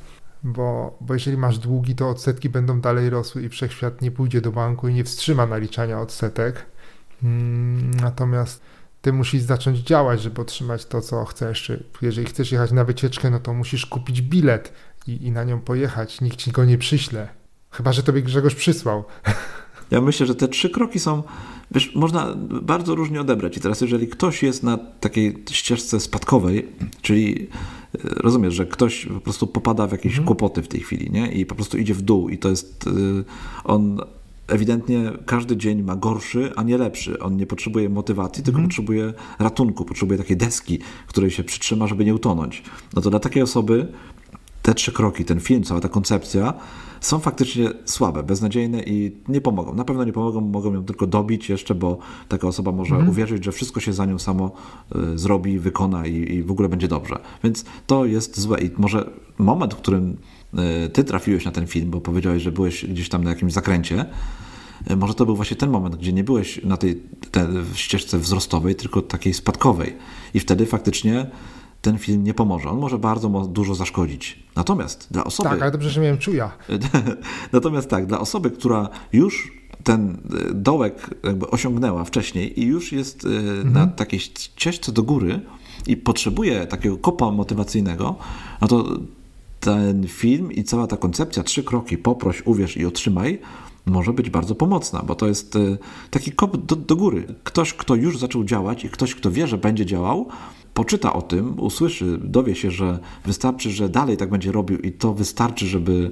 Bo, bo jeżeli masz długi, to odsetki będą dalej rosły i wszechświat nie pójdzie do banku i nie wstrzyma naliczania odsetek. Mm, natomiast ty musisz zacząć działać, żeby otrzymać to, co chcesz. Jeżeli chcesz jechać na wycieczkę, no to musisz kupić bilet i, i na nią pojechać. Nikt ci go nie przyśle. Chyba, że tobie Grzegorz przysłał. Ja myślę, że te trzy kroki są, wiesz, można bardzo różnie odebrać. I teraz, jeżeli ktoś jest na takiej ścieżce spadkowej, czyli e, rozumiesz, że ktoś po prostu popada w jakieś mhm. kłopoty w tej chwili, nie? I po prostu idzie w dół i to jest, e, on ewidentnie każdy dzień ma gorszy, a nie lepszy. On nie potrzebuje motywacji, tylko mm. potrzebuje ratunku, potrzebuje takiej deski, której się przytrzyma, żeby nie utonąć. No to dla takiej osoby te trzy kroki, ten film, cała ta koncepcja są faktycznie słabe, beznadziejne i nie pomogą. Na pewno nie pomogą, mogą ją tylko dobić jeszcze, bo taka osoba może mm. uwierzyć, że wszystko się za nią samo y, zrobi, wykona i, i, w ogóle będzie dobrze. Więc to jest złe i może moment, w którym ty trafiłeś na ten film, bo powiedziałeś, że byłeś gdzieś tam na jakimś zakręcie, y, może to był właśnie ten moment, gdzie nie byłeś na tej, tej ścieżce wzrostowej, tylko takiej spadkowej. I wtedy faktycznie ten film nie pomoże. On może bardzo dużo zaszkodzić. Natomiast dla osoby. Tak, ale dobrze, że miałem czuja. Natomiast tak, dla osoby, która już ten e, dołek jakby osiągnęła wcześniej i już jest e, mhm. na takiej ścieżce do góry i potrzebuje takiego kopa motywacyjnego, no to ten film i cała ta koncepcja, trzy kroki, poproś, uwierz i otrzymaj, może być bardzo pomocna, bo to jest e, taki kop do, do góry. Ktoś, kto już zaczął działać i ktoś, kto wie, że będzie działał, poczyta o tym, usłyszy, dowie się, że wystarczy, że dalej tak będzie robił i to wystarczy, żeby,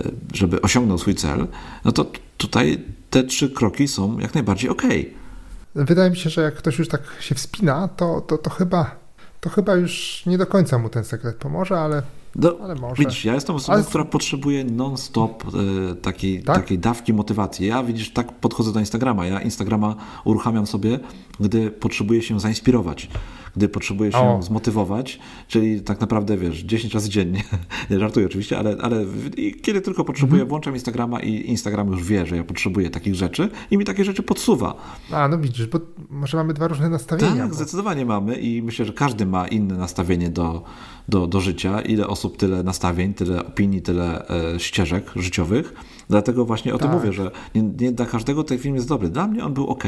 e, żeby osiągnął swój cel, no to tutaj te trzy kroki są jak najbardziej ok. Wydaje mi się, że jak ktoś już tak się wspina, to, to, to chyba to chyba już nie do końca mu ten sekret pomoże, ale, do, ale może. Widzisz, ja jestem osobą, ale... która potrzebuje non-stop e, takiej, tak? takiej dawki motywacji. Ja widzisz, tak podchodzę do Instagrama. Ja Instagrama uruchamiam sobie, gdy potrzebuję się zainspirować gdy potrzebuje się o. zmotywować, czyli tak naprawdę, wiesz, 10 razy dziennie, nie żartuję oczywiście, ale, ale kiedy tylko potrzebuję, mhm. włączam Instagrama i Instagram już wie, że ja potrzebuję takich rzeczy i mi takie rzeczy podsuwa. A, no widzisz, bo może mamy dwa różne nastawienia. Tak, bo... zdecydowanie mamy i myślę, że każdy ma inne nastawienie do, do, do życia. Ile osób, tyle nastawień, tyle opinii, tyle e, ścieżek życiowych. Dlatego właśnie o tak. tym mówię, że nie, nie, dla każdego ten film jest dobry. Dla mnie on był ok,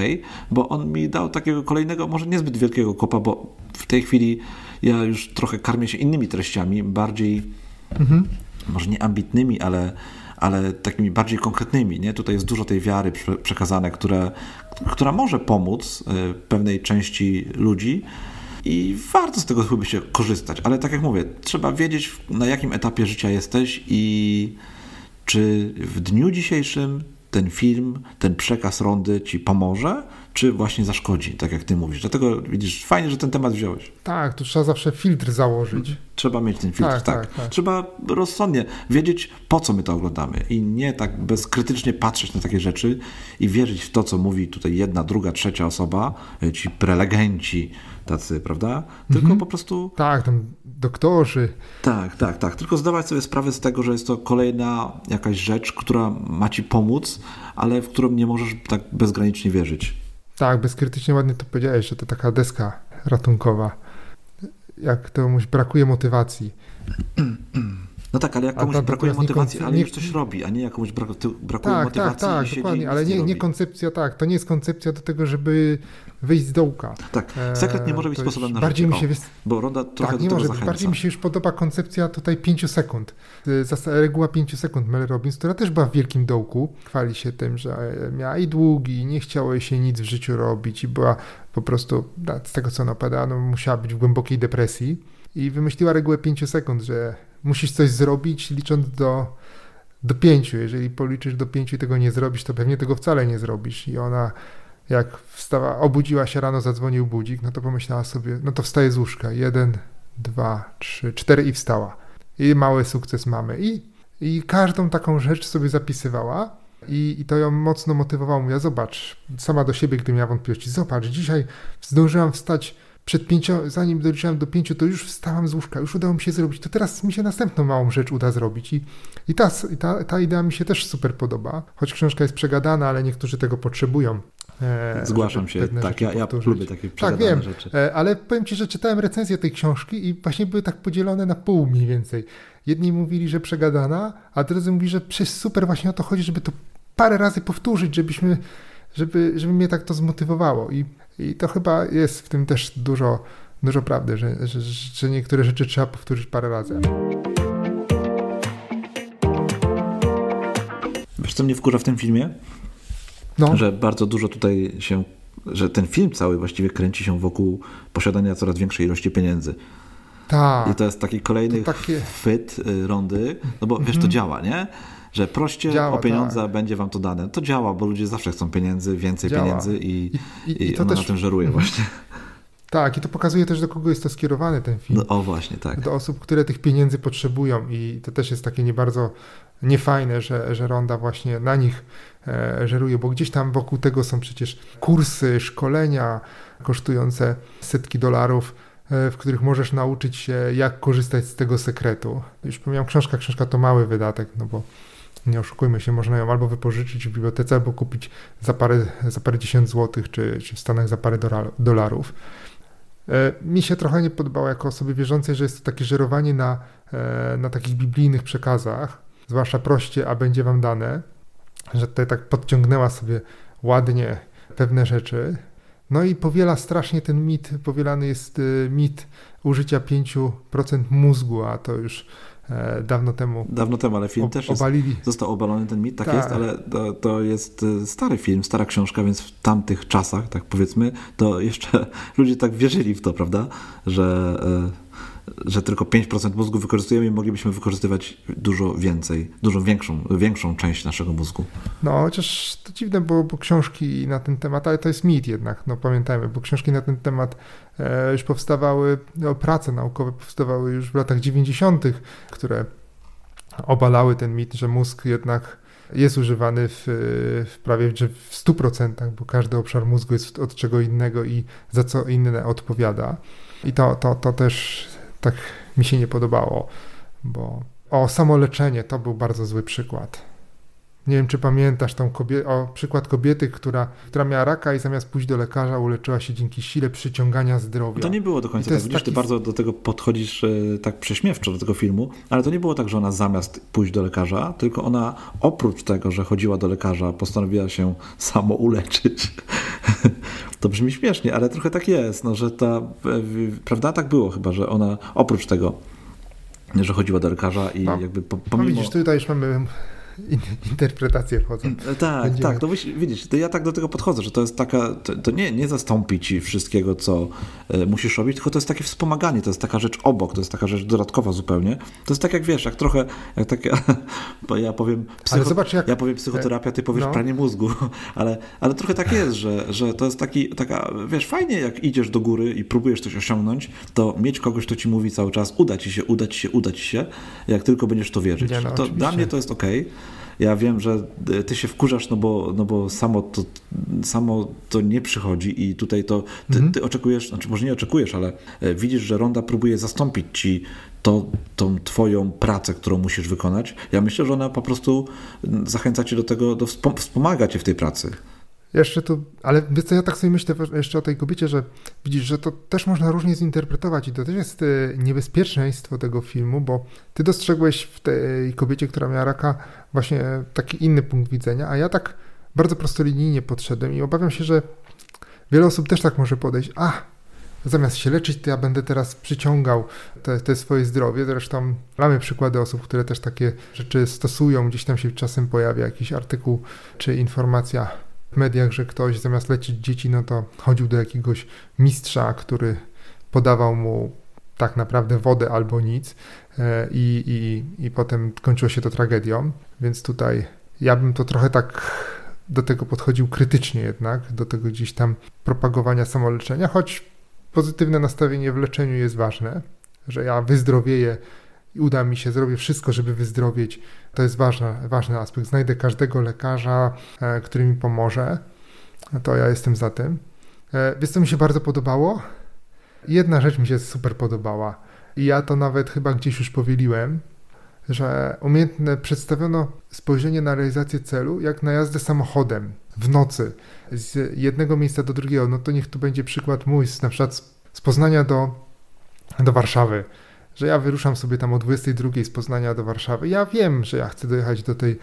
bo on mi dał takiego kolejnego, może niezbyt wielkiego kopa, bo w tej chwili ja już trochę karmię się innymi treściami, bardziej mhm. może nie ambitnymi, ale ale takimi bardziej konkretnymi. Nie? Tutaj jest dużo tej wiary przekazane, które, która może pomóc e, pewnej części ludzi i warto z tego chyba się korzystać. Ale tak jak mówię, trzeba wiedzieć, na jakim etapie życia jesteś i czy w dniu dzisiejszym ten film, ten przekaz rondy ci pomoże, czy właśnie zaszkodzi, tak jak ty mówisz. Dlatego widzisz, fajnie, że ten temat wziąłeś. Tak, tu trzeba zawsze filtr założyć. Trzeba mieć ten filtr, tak. tak. tak, tak. Trzeba rozsądnie wiedzieć, po co my to oglądamy i nie tak bezkrytycznie patrzeć na takie rzeczy i wierzyć w to, co mówi tutaj jedna, druga, trzecia osoba, ci prelegenci tacy, prawda? Tylko mhm. po prostu... Tak, tam doktorzy. Tak, tak, tak. Tylko zdawać sobie sprawę z tego, że jest to kolejna jakaś rzecz, która ma ci pomóc, ale w którą nie możesz tak bezgranicznie wierzyć. Tak, bezkrytycznie ładnie to powiedziałeś, że to taka deska ratunkowa. Jak to brakuje motywacji. No tak, ale jak komuś brakuje motywacji, ale nie... już coś robi, a nie jak komuś brak, brakuje tak, motywacji. Tak, tak, dokładnie, ale nie, nie, koncepcja, tak, to nie jest koncepcja do tego, żeby wyjść z dołka. Tak, sekret nie może być sposobem na bardziej. Mi się bo Ronda trochę tak, nie może. Bardziej mi się już podoba koncepcja tutaj 5 sekund. Y, reguła 5 sekund Mel Robbins, która też była w wielkim dołku. Chwali się tym, że miała i długi, nie chciało jej się nic w życiu robić i była po prostu, z tego co ona no, musiała być w głębokiej depresji. I wymyśliła regułę 5 sekund, że musisz coś zrobić licząc do, do pięciu. Jeżeli policzysz do pięciu i tego nie zrobisz, to pewnie tego wcale nie zrobisz. I ona jak wstała, obudziła się rano, zadzwonił budzik, no to pomyślała sobie, no to wstaje z łóżka. Jeden, dwa, trzy, cztery i wstała. I mały sukces mamy. I, i każdą taką rzecz sobie zapisywała. I, I to ją mocno motywowało. Mówiła, zobacz, sama do siebie, gdy miała wątpliwości, zobacz, dzisiaj zdążyłam wstać przed pięcią, zanim doliczyłem do pięciu, to już wstałam z łóżka, już udało mi się zrobić, to teraz mi się następną małą rzecz uda zrobić. I, i, ta, i ta, ta idea mi się też super podoba, choć książka jest przegadana, ale niektórzy tego potrzebują. E, Zgłaszam się, tak, ja, ja lubię takie Tak, wiem, rzeczy. E, ale powiem Ci, że czytałem recenzję tej książki i właśnie były tak podzielone na pół mniej więcej. Jedni mówili, że przegadana, a drudzy mówili, że przez super właśnie o to chodzi, żeby to parę razy powtórzyć, żebyśmy, żeby, żeby mnie tak to zmotywowało. I, i to chyba jest w tym też dużo, dużo prawdy, że, że, że niektóre rzeczy trzeba powtórzyć parę razy. Wiesz, co mnie wkurza w tym filmie? No. Że bardzo dużo tutaj się, że ten film cały właściwie kręci się wokół posiadania coraz większej ilości pieniędzy. Tak. I to jest taki kolejny takie... chwyt y, rondy, no bo wiesz, to mhm. działa, nie? Że proście działa, o pieniądze tak. będzie wam to dane. To działa, bo ludzie zawsze chcą pieniędzy, więcej działa. pieniędzy i, i, i, i to też... na tym żeruje właśnie. Tak, i to pokazuje też, do kogo jest to skierowany ten film. No, o, właśnie, tak. Do osób, które tych pieniędzy potrzebują i to też jest takie nie bardzo niefajne, że, że Ronda właśnie na nich e, żeruje, bo gdzieś tam wokół tego są przecież kursy, szkolenia kosztujące setki dolarów, e, w których możesz nauczyć się, jak korzystać z tego sekretu. Już pomijam książka, książka to mały wydatek, no bo nie oszukujmy się, można ją albo wypożyczyć w bibliotece, albo kupić za parę, za parę dziesiąt złotych, czy, czy w Stanach za parę dolarów. E, mi się trochę nie podobało jako osoby wierzącej, że jest to takie żerowanie na, e, na takich biblijnych przekazach, zwłaszcza proście, a będzie wam dane, że tutaj tak podciągnęła sobie ładnie pewne rzeczy. No i powiela strasznie ten mit, powielany jest e, mit użycia 5% mózgu, a to już dawno temu. Dawno temu, ale film też jest, został obalony ten mit, tak, tak. jest, ale to, to, jest e, stary film, stara książka, więc w tamtych czasach, tak powiedzmy, to jeszcze ludzie tak wierzyli w to, prawda, że e, że tylko 5% mózgu wykorzystujemy i moglibyśmy wykorzystywać dużo więcej, dużo większą, większą część naszego mózgu. No, chociaż to dziwne, bo, bo książki na ten temat, ale to jest mit jednak, no pamiętajmy, bo książki na ten temat e, już powstawały, no, prace naukowe powstawały już w latach 90., które obalały ten mit, że mózg jednak jest używany w, w prawie w 100%, bo każdy obszar mózgu jest od czego innego i za co inne odpowiada. I to, to, to też tak mi się nie podobało, bo o samoleczenie to był bardzo zły przykład. Nie wiem, czy pamiętasz tą kobiet- o przykład kobiety, która, która miała raka i zamiast pójść do lekarza uleczyła się dzięki sile przyciągania zdrowia. To nie było do końca tak. Widzisz, taki... ty bardzo do tego podchodzisz e, tak prześmiewczo do tego filmu, ale to nie było tak, że ona zamiast pójść do lekarza, tylko ona oprócz tego, że chodziła do lekarza, postanowiła się samo uleczyć. to brzmi śmiesznie, ale trochę tak jest, no, że ta, prawda, tak było chyba, że ona oprócz tego, że chodziła do lekarza i no. jakby pomimo... No widzisz, tutaj już mamy interpretacje wchodzą. E, tak, Będziemy... tak. No widzisz, to ja tak do tego podchodzę, że to jest taka, to, to nie, nie zastąpi ci wszystkiego, co e, musisz robić, tylko to jest takie wspomaganie, to jest taka rzecz obok, to jest taka rzecz dodatkowa zupełnie. To jest tak jak wiesz, jak trochę, jak bo ja powiem, psycho, zobacz, jak... ja powiem psychoterapia, ty powiesz no. pranie mózgu, ale, ale trochę tak jest, że, że to jest taki, taka, wiesz, fajnie jak idziesz do góry i próbujesz coś osiągnąć, to mieć kogoś, kto ci mówi cały czas, uda ci się, uda ci się, uda ci się, jak tylko będziesz to wierzyć. Nie, no, to dla mnie to jest ok. Ja wiem, że e, ty się wkurzasz, no bo, no bo samo, to, samo to nie przychodzi i tutaj to ty, mhm. ty oczekujesz, znaczy może nie oczekujesz, ale e, widzisz, że Ronda próbuje zastąpić ci to, tą twoją pracę, którą musisz wykonać. Ja myślę, że ona po prostu zachęca cię do tego, do wspomaga cię w tej pracy. Jeszcze tu, ale wiesz co, ja tak sobie myślę jeszcze o tej kobiecie, że widzisz, że to też można różnie zinterpretować i to też jest e, niebezpieczeństwo tego filmu, bo ty dostrzegłeś w tej kobiecie, która miała raka, właśnie taki inny punkt widzenia, a ja tak bardzo prostolinijnie podszedłem i obawiam się, że wiele osób też tak może podejść, a zamiast się leczyć, to ja będę teraz przyciągał te, te, swoje zdrowie. Zresztą mamy przykłady osób, które też takie rzeczy stosują. Gdzieś tam się czasem pojawia jakiś artykuł czy informacja w mediach, że ktoś zamiast leczyć dzieci, no to chodził do jakiegoś mistrza, który podawał mu tak naprawdę wodę albo nic e, i, i, i potem kończyło się to tragedią, więc tutaj ja bym to trochę tak do tego podchodził krytycznie jednak, do tego gdzieś tam propagowania samoleczenia, choć pozytywne nastawienie w leczeniu jest ważne, że ja wyzdrowieję i uda mi się, zrobię wszystko, żeby wyzdrowieć. To jest ważny, ważny aspekt. Znajdę każdego lekarza, e, który mi pomoże. To ja jestem za tym. E, wiesz, co mi się bardzo podobało? Jedna rzecz mi się super podobała i ja to nawet chyba gdzieś już powieliłem, że umiejętne przedstawiono spojrzenie na realizację celu jak na jazdę samochodem w nocy z jednego miejsca do drugiego. No to niech tu będzie przykład mój, na przykład z Poznania do, do Warszawy, że ja wyruszam sobie tam o 22 z Poznania do Warszawy. Ja wiem, że ja chcę dojechać do tej,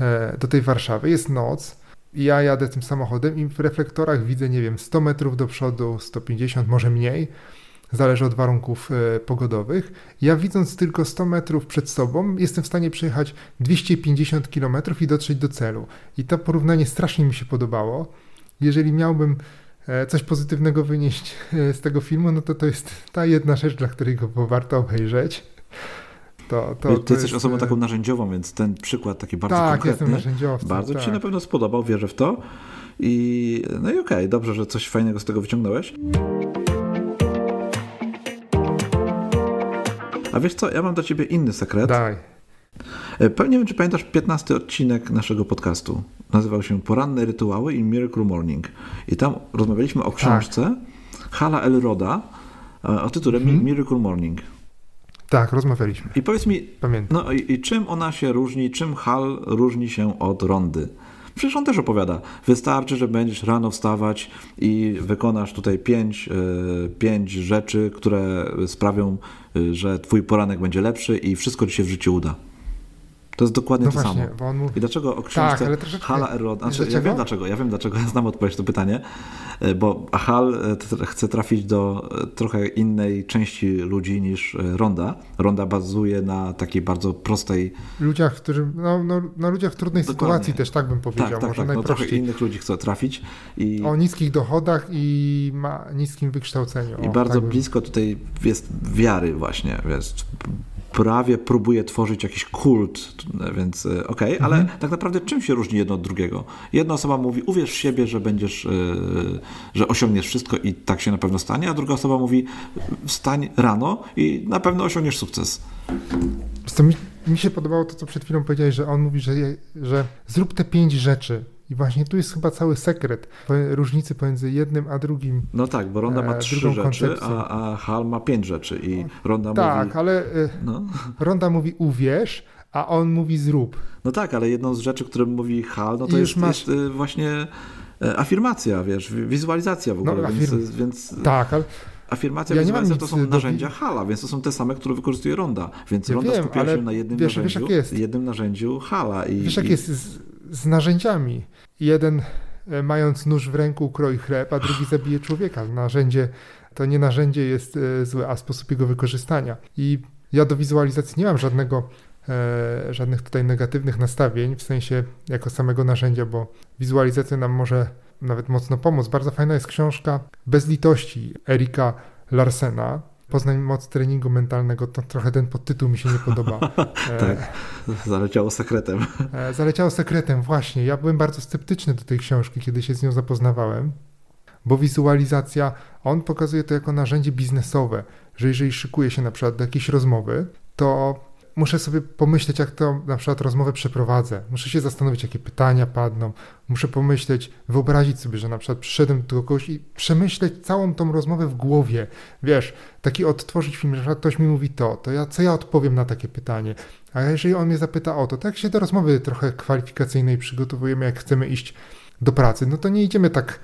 e, do tej Warszawy. Jest noc, i ja jadę tym samochodem i w reflektorach widzę, nie wiem, 100 metrów do przodu, 150, może mniej zależy od warunków e, pogodowych. Ja widząc tylko 100 metrów przed sobą, jestem w stanie przejechać 250 km i dotrzeć do celu. I to porównanie strasznie mi się podobało. Jeżeli miałbym coś pozytywnego wynieść e, z tego filmu, no to to jest ta jedna rzecz, dla której go warto obejrzeć. To, to, Ty jesteś jest... osobą taką narzędziową, więc ten przykład taki bardzo tak, konkretny, jestem narzędziowcem, bardzo tak. Ci się na pewno spodobał, wierzę w to. I no i okej, okay, dobrze, że coś fajnego z tego wyciągnąłeś. A wiesz co, ja mam do ciebie inny sekret. Daj. E, nie wiem, czy pamiętasz 15 odcinek naszego podcastu. Nazywał się Poranne rytuały i Miracle Morning. I tam rozmawialiśmy o książce tak. Hala Elroda e, o tytule hmm. Miracle Morning. Tak, rozmawialiśmy. I powiedz mi, Pamiętam. no i, i czym ona się różni, czym Hal różni się od Rondy? Przecież on też opowiada. Wystarczy, że będziesz rano wstawać i wykonasz tutaj pięć, e, pięć rzeczy, które sprawią, e, że twój poranek będzie lepszy i wszystko ci się w życiu uda. To jest dokładnie no to właśnie, samo. Mówi... I dlaczego o książce tak, troszeczkę... Hala Erod... Znaczy, ja wiem dlaczego, ja wiem dlaczego, ja znam odpowiedź na to pytanie, e, bo Hal e, chce trafić do e, trochę innej części ludzi niż Ronda. Ronda bazuje na takiej bardzo prostej... Ludziach, którzy, no, no, no ludziach w trudnej dokładnie. sytuacji też, tak bym powiedział, tak, tak, może tak, najprościej. No, trochę innych ludzi chce trafić. I... O niskich dochodach i ma niskim wykształceniu. I bardzo tak blisko bym... tutaj jest wiary właśnie, jest prawie próbuje tworzyć jakiś kult, więc e, okej, okay, ale mhm. tak naprawdę czym się różni jedno od drugiego? Jedna osoba mówi, uwierz w siebie, że będziesz, e, że osiągniesz wszystko i tak się na pewno stanie, a druga osoba mówi, wstań rano i na pewno osiągniesz sukces. Mi, mi się podobało to, co przed chwilą powiedziałeś, że on mówi, że, że zrób te pięć rzeczy, i właśnie tu jest chyba cały sekret różnicy pomiędzy jednym a drugim. No tak, bo Ronda ma e, trzy rzeczy, a, a Hal ma pięć rzeczy i Ronda tak, mówi... Tak, ale e, no. Ronda mówi uwierz, a on mówi zrób. No tak, ale jedną z rzeczy, które mówi Hal, no to jest, masz... jest e, właśnie afirmacja, wiesz, wizualizacja w ogóle, no, afirm... więc, więc... Tak, ale... Afirmacja ja wizualizacja to są narzędzia do... Hala, więc to są te same, które wykorzystuje Ronda. Więc ja Ronda wiem, skupia się na jednym wiesz, narzędziu, wiesz, jednym narzędziu Hala. I, wiesz jak i... jest z, z narzędziami. Jeden e, mając nóż w ręku kroi chleb, a drugi zabije człowieka. Narzędzie, to nie narzędzie jest e, złe, a sposób jego wykorzystania. I ja do wizualizacji nie mam żadnego, e, żadnych tutaj negatywnych nastawień, w sensie jako samego narzędzia, bo wizualizacja nam może nawet mocno pomóc. Bardzo fajna jest książka Bez litości Erika Larsena. Poznań moc treningu mentalnego, to trochę ten podtytuł mi się nie podoba. tak, zaleciało sekretem. E, zaleciało sekretem, właśnie. Ja byłem bardzo sceptyczny do tej książki, kiedy się z nią zapoznawałem, bo wizualizacja, on pokazuje to jako narzędzie biznesowe, że jeżeli szykuje się na przykład do jakiejś rozmowy, to muszę sobie pomyśleć, jak to na przykład rozmowę przeprowadzę. Muszę się zastanowić, jakie pytania padną. Muszę pomyśleć, wyobrazić sobie, że na przykład przyszedłem do kogoś i przemyśleć całą tą rozmowę w głowie. Wiesz, taki odtworzyć film, że ktoś mi mówi to, to ja, co ja odpowiem na takie pytanie. A jeżeli on mnie zapyta o to, jak się do rozmowy trochę kwalifikacyjnej przygotowujemy, jak chcemy iść do pracy, no to nie idziemy tak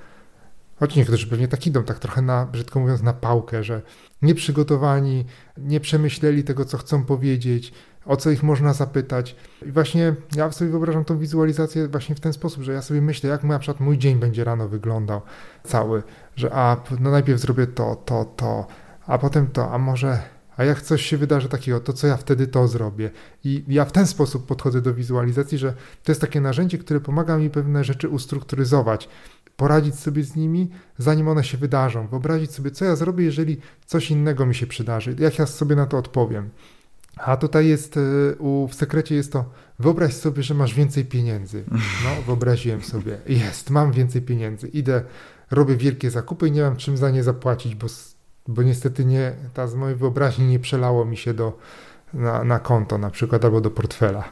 Choć niektórzy pewnie tak idą, tak trochę na, brzydko mówiąc, na pałkę, że nieprzygotowani, nie przemyśleli tego, co chcą powiedzieć, o co ich można zapytać. I właśnie ja sobie wyobrażam tą wizualizację właśnie w ten sposób, że ja sobie myślę, jak na przykład mój dzień będzie rano wyglądał cały, że a no najpierw zrobię to, to, to, a potem to, a może a jak coś się wydarzy takiego, to co ja wtedy to zrobię. I ja w ten sposób podchodzę do wizualizacji, że to jest takie narzędzie, które pomaga mi pewne rzeczy ustrukturyzować poradzić sobie z nimi, zanim one się wydarzą, wyobrazić sobie, co ja zrobię, jeżeli coś innego mi się przydarzy, jak ja sobie na to odpowiem. A tutaj jest, e, u, w sekrecie jest to, wyobraź sobie, że masz więcej pieniędzy. No, wyobraziłem sobie, jest, mam więcej pieniędzy, idę, robię wielkie zakupy i nie mam czym za nie zapłacić, bo, bo niestety nie, ta z mojej wyobraźni nie przelało mi się do, na, na konto na przykład, albo do portfela.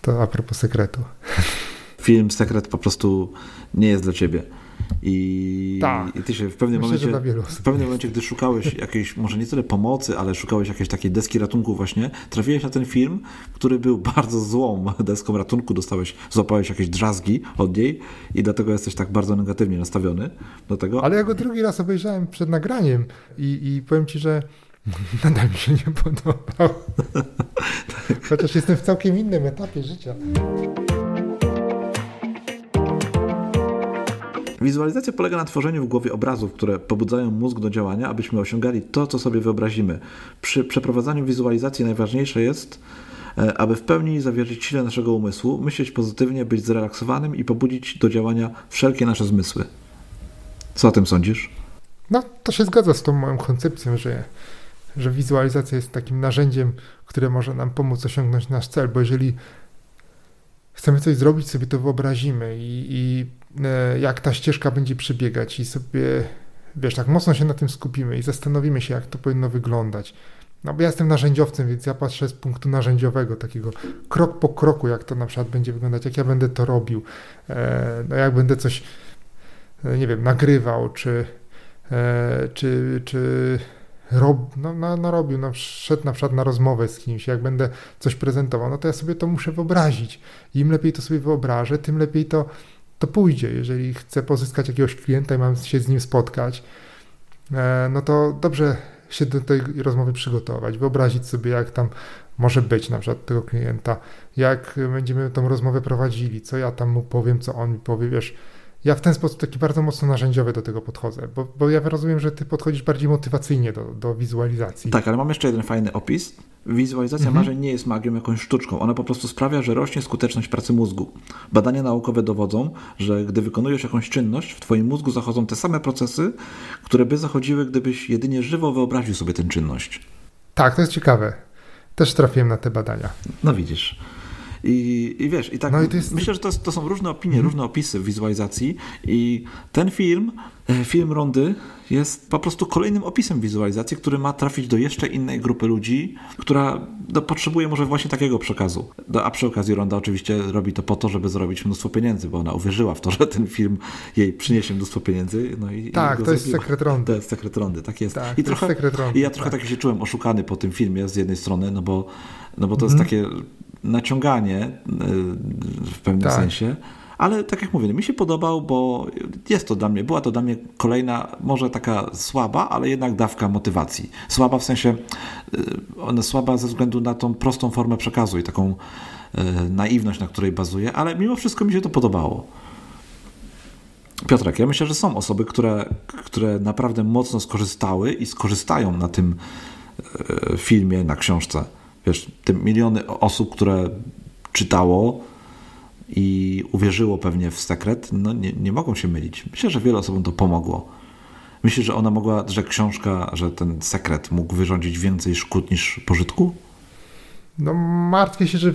To a propos sekretu. film Sekret po prostu nie jest dla ciebie. I, Tak. i ty się w pewnym Myślę, momencie, w pewnym momencie, gdy szukałeś jakiejś, może nie tyle pomocy, ale szukałeś jakiejś takiej deski ratunku właśnie, trafiłeś na ten film, który był bardzo złą deską ratunku, dostałeś, złapałeś jakieś drzazgi od niej i dlatego jesteś tak bardzo negatywnie nastawiony do tego. Ale ja go drugi raz obejrzałem przed nagraniem i, i powiem ci, że nadal mi się nie podobał. Chociaż jestem w całkiem innym etapie życia. Wizualizacja polega na tworzeniu w głowie obrazów, które pobudzają mózg do działania, abyśmy osiągali to, co sobie wyobrazimy. Przy przeprowadzaniu wizualizacji najważniejsze jest, e, aby w pełni zawierzyć sile naszego umysłu, myśleć pozytywnie, być zrelaksowanym i pobudzić do działania wszelkie nasze zmysły. Co o tym sądzisz? No, to się zgadza z tą moją koncepcją, że, że wizualizacja jest takim narzędziem, które może nam pomóc osiągnąć nasz cel, bo jeżeli chcemy coś zrobić, sobie to wyobrazimy i, i jak ta ścieżka będzie przebiegać i sobie, wiesz, tak mocno się na tym skupimy i zastanowimy się, jak to powinno wyglądać. No bo ja jestem narzędziowcem, więc ja patrzę z punktu narzędziowego, takiego krok po kroku, jak to na przykład będzie wyglądać, jak ja będę to robił, e, no jak będę coś, e, nie wiem, nagrywał, czy, e, czy, czy rob, no, no, no robił, no, szedł na przykład na rozmowę z kimś, jak będę coś prezentował, no to ja sobie to muszę wyobrazić. Im lepiej to sobie wyobrażę, tym lepiej to, to pójdzie. Jeżeli chcę pozyskać jakiegoś klienta i mam się z nim spotkać, e, no to dobrze się do tej rozmowy przygotować, wyobrazić sobie, jak tam może być na przykład tego klienta, jak będziemy tą rozmowę prowadzili, co ja tam mu powiem, co on mi powie, wiesz, ja w ten sposób taki bardzo mocno narzędziowy do tego podchodzę, bo, bo ja rozumiem, że ty podchodzisz bardziej motywacyjnie do, do wizualizacji. Tak, ale mam jeszcze jeden fajny opis. Wizualizacja Mhm. marzeń nie jest magią, jakąś sztuczką. Ona po prostu sprawia, że rośnie skuteczność pracy mózgu. Badania naukowe dowodzą, że gdy wykonujesz jakąś czynność, w twoim mózgu zachodzą te same procesy, które by zachodziły, gdybyś jedynie żywo wyobraził sobie tę czynność. Tak, to jest ciekawe. Też trafiłem na te badania. No widzisz. I, I wiesz, i tak No i jest- myślę, że to, jest, to są różne opinie, różne opisy wizualizacji i ten film, e, film Rondy jest po prostu kolejnym opisem wizualizacji, który ma trafić do jeszcze innej grupy ludzi, która no, potrzebuje może właśnie takiego przekazu. No, a przy okazji Ronda oczywiście robi to po to, żeby zarobić mnóstwo pieniędzy, bo ona uwierzyła w to, że ten film jej przyniesie mnóstwo pieniędzy. No i, Tak, i to jest sekret Rondy. To jest sekret Rondy, tak jest. Tak, I jest trochę, sekret Rondy, I ja trochę tak. tak się czułem oszukany po tym filmie z jednej strony, no bo, no bo to Mhm. jest takie naciąganie y, w pewnym Tak. sensie. Ale tak jak mówię, no mi się podobał, bo jest to dla mnie, była to dla mnie kolejna, może taka słaba, ale jednak dawka motywacji. Słaba w sensie, y, ona słaba ze względu na tą prostą formę przekazu i taką y, naiwność, na której bazuje, ale mimo wszystko mi się to podobało. Piotrek, ja myślę, że są osoby, które, które naprawdę mocno skorzystały i skorzystają na tym e, filmie, na książce. Wiesz, te miliony osób, które czytało i uwierzyło pewnie w sekret, no nie, nie mogą się mylić. Myślę, że wielu osobom to pomogło. Myślę, że ona mogła, że książka, że ten sekret mógł wyrządzić więcej szkód niż pożytku? No martwię się, że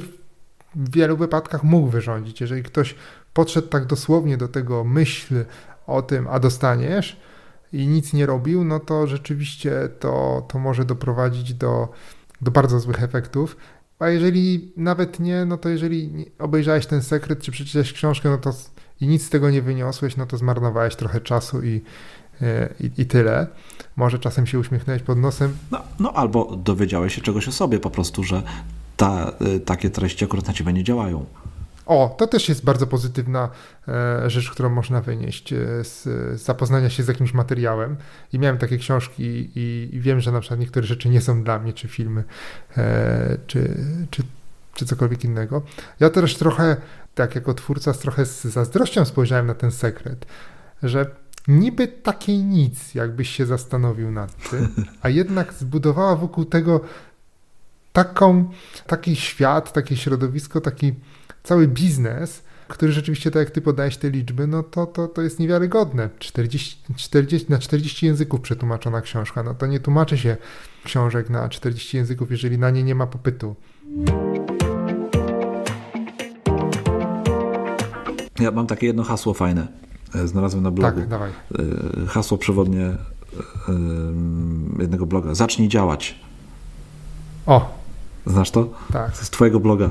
w wielu wypadkach mógł wyrządzić. Jeżeli ktoś podszedł tak dosłownie do tego myśl o tym, a dostaniesz i nic nie robił, no to rzeczywiście to, to może doprowadzić do, do bardzo złych efektów. A jeżeli nawet nie, no to jeżeli obejrzałeś ten sekret, czy przeczytałeś książkę, no to i nic z tego nie wyniosłeś, no to zmarnowałeś trochę czasu i, e, i, i tyle. Może czasem się uśmiechnąłeś pod nosem, No, no albo dowiedziałeś się czegoś o sobie po prostu, że ta, y, takie treści akurat na ciebie nie działają. O, to też jest bardzo pozytywna e, rzecz, którą można wynieść e, z, zapoznania się z jakimś materiałem. I miałem takie książki i, i wiem, że na przykład niektóre rzeczy nie są dla mnie, czy filmy, e, czy, czy, czy cokolwiek innego. Ja też trochę, tak jako twórca, trochę z zazdrością spojrzałem na ten sekret, że niby takie nic, jakbyś się zastanowił nad tym, a jednak zbudowała wokół tego taką, taki świat, takie środowisko, taki cały biznes, który rzeczywiście, tak jak ty podajesz te liczby, no to, to, to jest niewiarygodne. 40, 40, na 40 języków przetłumaczona książka, no to nie tłumaczy się książek na 40 języków, jeżeli na nie nie ma popytu. Ja mam takie jedno hasło fajne. e, Znalazłem na blogu. Tak, dawaj. E, Hasło przewodnie e, jednego bloga. Zacznij działać. O, Znasz to? tak, jest twojego bloga.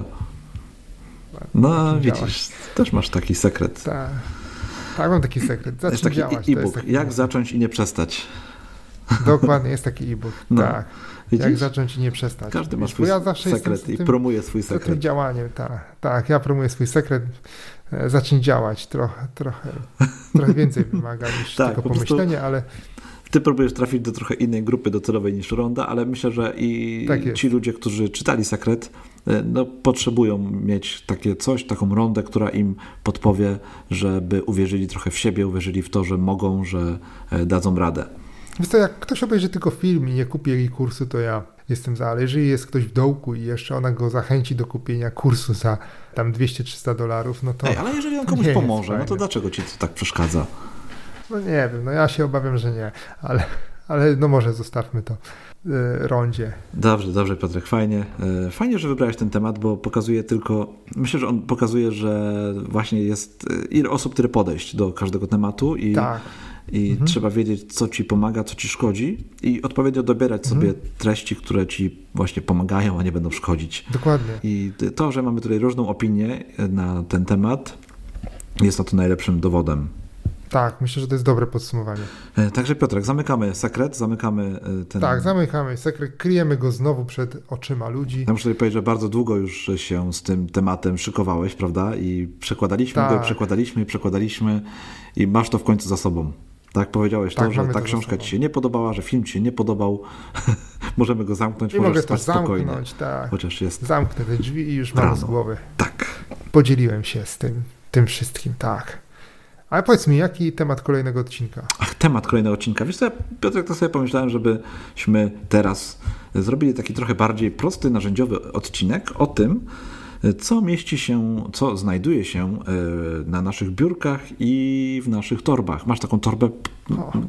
No, Zacznij widzisz, też masz taki sekret. tak. Tak, mam taki sekret. Zacznij Jest taki działać. e-book. Taki... Jak zacząć i nie przestać. Dokładnie, jest taki e-book. No. Tak. Widzisz? Jak zacząć i nie przestać. Każdy ma swój ja sekret i promuje swój sekret. Tym działaniem, tak. Tak, ja promuję swój sekret. E, zacznij działać. Trochę, trochę, trochę więcej wymaga niż tak, tylko pomyślenie, ale ty próbujesz trafić do trochę innej grupy docelowej niż Ronda, ale myślę, że i tak ci ludzie, którzy czytali sekret, no, potrzebują mieć takie coś, taką rondę, która im podpowie, żeby uwierzyli trochę w siebie, uwierzyli w to, że mogą, że e, dadzą radę. Wiesz co, jak ktoś obejrzy tylko film i nie kupi jej kursu, to ja jestem za, ale jeżeli jest ktoś w dołku i jeszcze ona go zachęci do kupienia kursu za tam 200-300 dolarów, no to... Ej, ale jeżeli on komuś pomoże, no to dlaczego ci to tak przeszkadza? No nie wiem, no ja się obawiam, że nie, ale, ale no może zostawmy to yy, rondzie. Dobrze, dobrze Piotrek, fajnie. Yy, fajnie, że wybrałeś ten temat, bo pokazuje tylko, myślę, że on pokazuje, że właśnie jest yy, ile osób, które podejść do każdego tematu i tak. I mhm. trzeba wiedzieć, co ci pomaga, co ci szkodzi, i odpowiednio dobierać mhm. sobie treści, które ci właśnie pomagają, a nie będą szkodzić. Dokładnie. I to, że mamy tutaj różną opinię na ten temat, jest na to najlepszym dowodem. Tak, myślę, że to jest dobre podsumowanie. E, także Piotrek, zamykamy sekret, zamykamy e, ten... Tak, zamykamy sekret, kryjemy go znowu przed oczyma ludzi. Ja muszę powiedzieć, że bardzo długo już się z tym tematem szykowałeś, prawda? I przekładaliśmy tak. go, przekładaliśmy i przekładaliśmy i masz to w końcu za sobą. Tak, powiedziałeś tak, to, że ta książka ci się nie podobała, że film ci się nie podobał. Możemy go zamknąć, I możesz spać to spokojnie. Tak. Chociaż jest. Zamknę te drzwi i już mam z głowy. Tak. Podzieliłem się z tym, tym wszystkim, tak. Ale powiedz mi, jaki temat kolejnego odcinka? Ach, temat kolejnego odcinka. Wiesz co, ja, Piotrek, to sobie pomyślałem, żebyśmy teraz zrobili taki trochę bardziej prosty, narzędziowy odcinek o tym, co mieści się, co znajduje się e, na naszych biurkach i w naszych torbach. Masz taką torbę,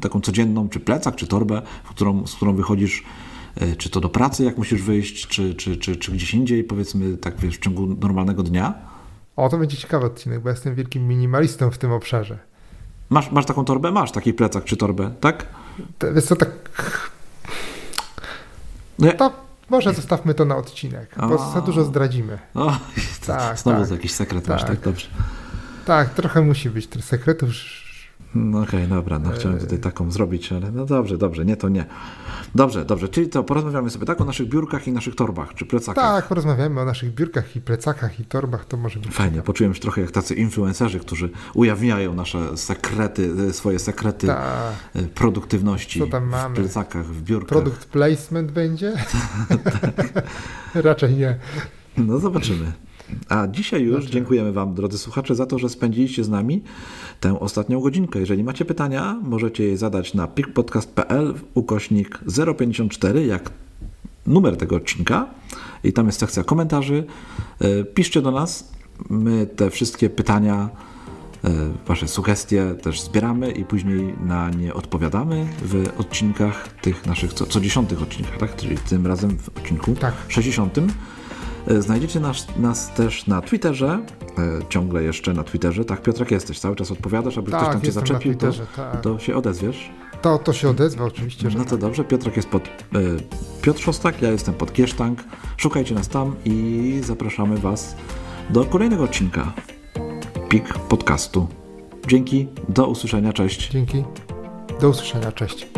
taką codzienną, czy plecak, czy torbę, którą, z którą wychodzisz e, czy to do pracy, jak musisz wyjść, czy, czy, czy, czy gdzieś indziej, powiedzmy tak wiesz, w ciągu normalnego dnia? O, to będzie ciekawy odcinek, bo jestem wielkim minimalistą w tym obszarze. Masz, masz taką torbę? Masz taki plecak czy torbę, tak? To, wiesz co, tak... No to może zostawmy to na odcinek, bo za dużo zdradzimy. O, tak, znowu tak, jakiś sekret tak. masz, tak? Dobrze. Tak, trochę musi być tych sekretów no okej, okay, dobra, no chciałem tutaj taką zrobić, ale no dobrze, dobrze, nie, to nie. Dobrze, dobrze, czyli to porozmawiamy sobie tak o naszych biurkach i naszych torbach, czy plecakach. Tak, porozmawiamy o naszych biurkach i plecakach i torbach, to może być Fajnie, poczułem się trochę jak tacy influencerzy, którzy ujawniają nasze sekrety, e, swoje sekrety Ta. E, produktywności Co tam mamy? w plecakach, w biurkach. Produkt placement będzie? Raczej nie. No zobaczymy. A dzisiaj już znaczy... dziękujemy Wam, drodzy słuchacze, za to, że spędziliście z nami tę ostatnią godzinkę. Jeżeli macie pytania, możecie je zadać na pikpodcast.pl ukośnik 054, jak numer tego odcinka i tam jest sekcja komentarzy. E, piszcie do nas, my te wszystkie pytania, e, Wasze sugestie też zbieramy i później na nie odpowiadamy w odcinkach tych naszych, co, co dziesiątych odcinkach, tak? Czyli tym razem w odcinku tak. 60. E, znajdziecie nas, nas też na Twitterze, e, ciągle jeszcze na Twitterze. Tak, Piotrek, jesteś, cały czas odpowiadasz, aby tak, ktoś tam cię zaczepił, to, tak. to się odezwiesz. To, to się odezwa oczywiście. No to tak. dobrze, Piotrek jest pod e, Piotr Szostak, ja jestem pod Kiesztank. Szukajcie nas tam i zapraszamy Was do kolejnego odcinka PIK Podcastu. Dzięki, do usłyszenia, cześć. Dzięki, do usłyszenia, cześć.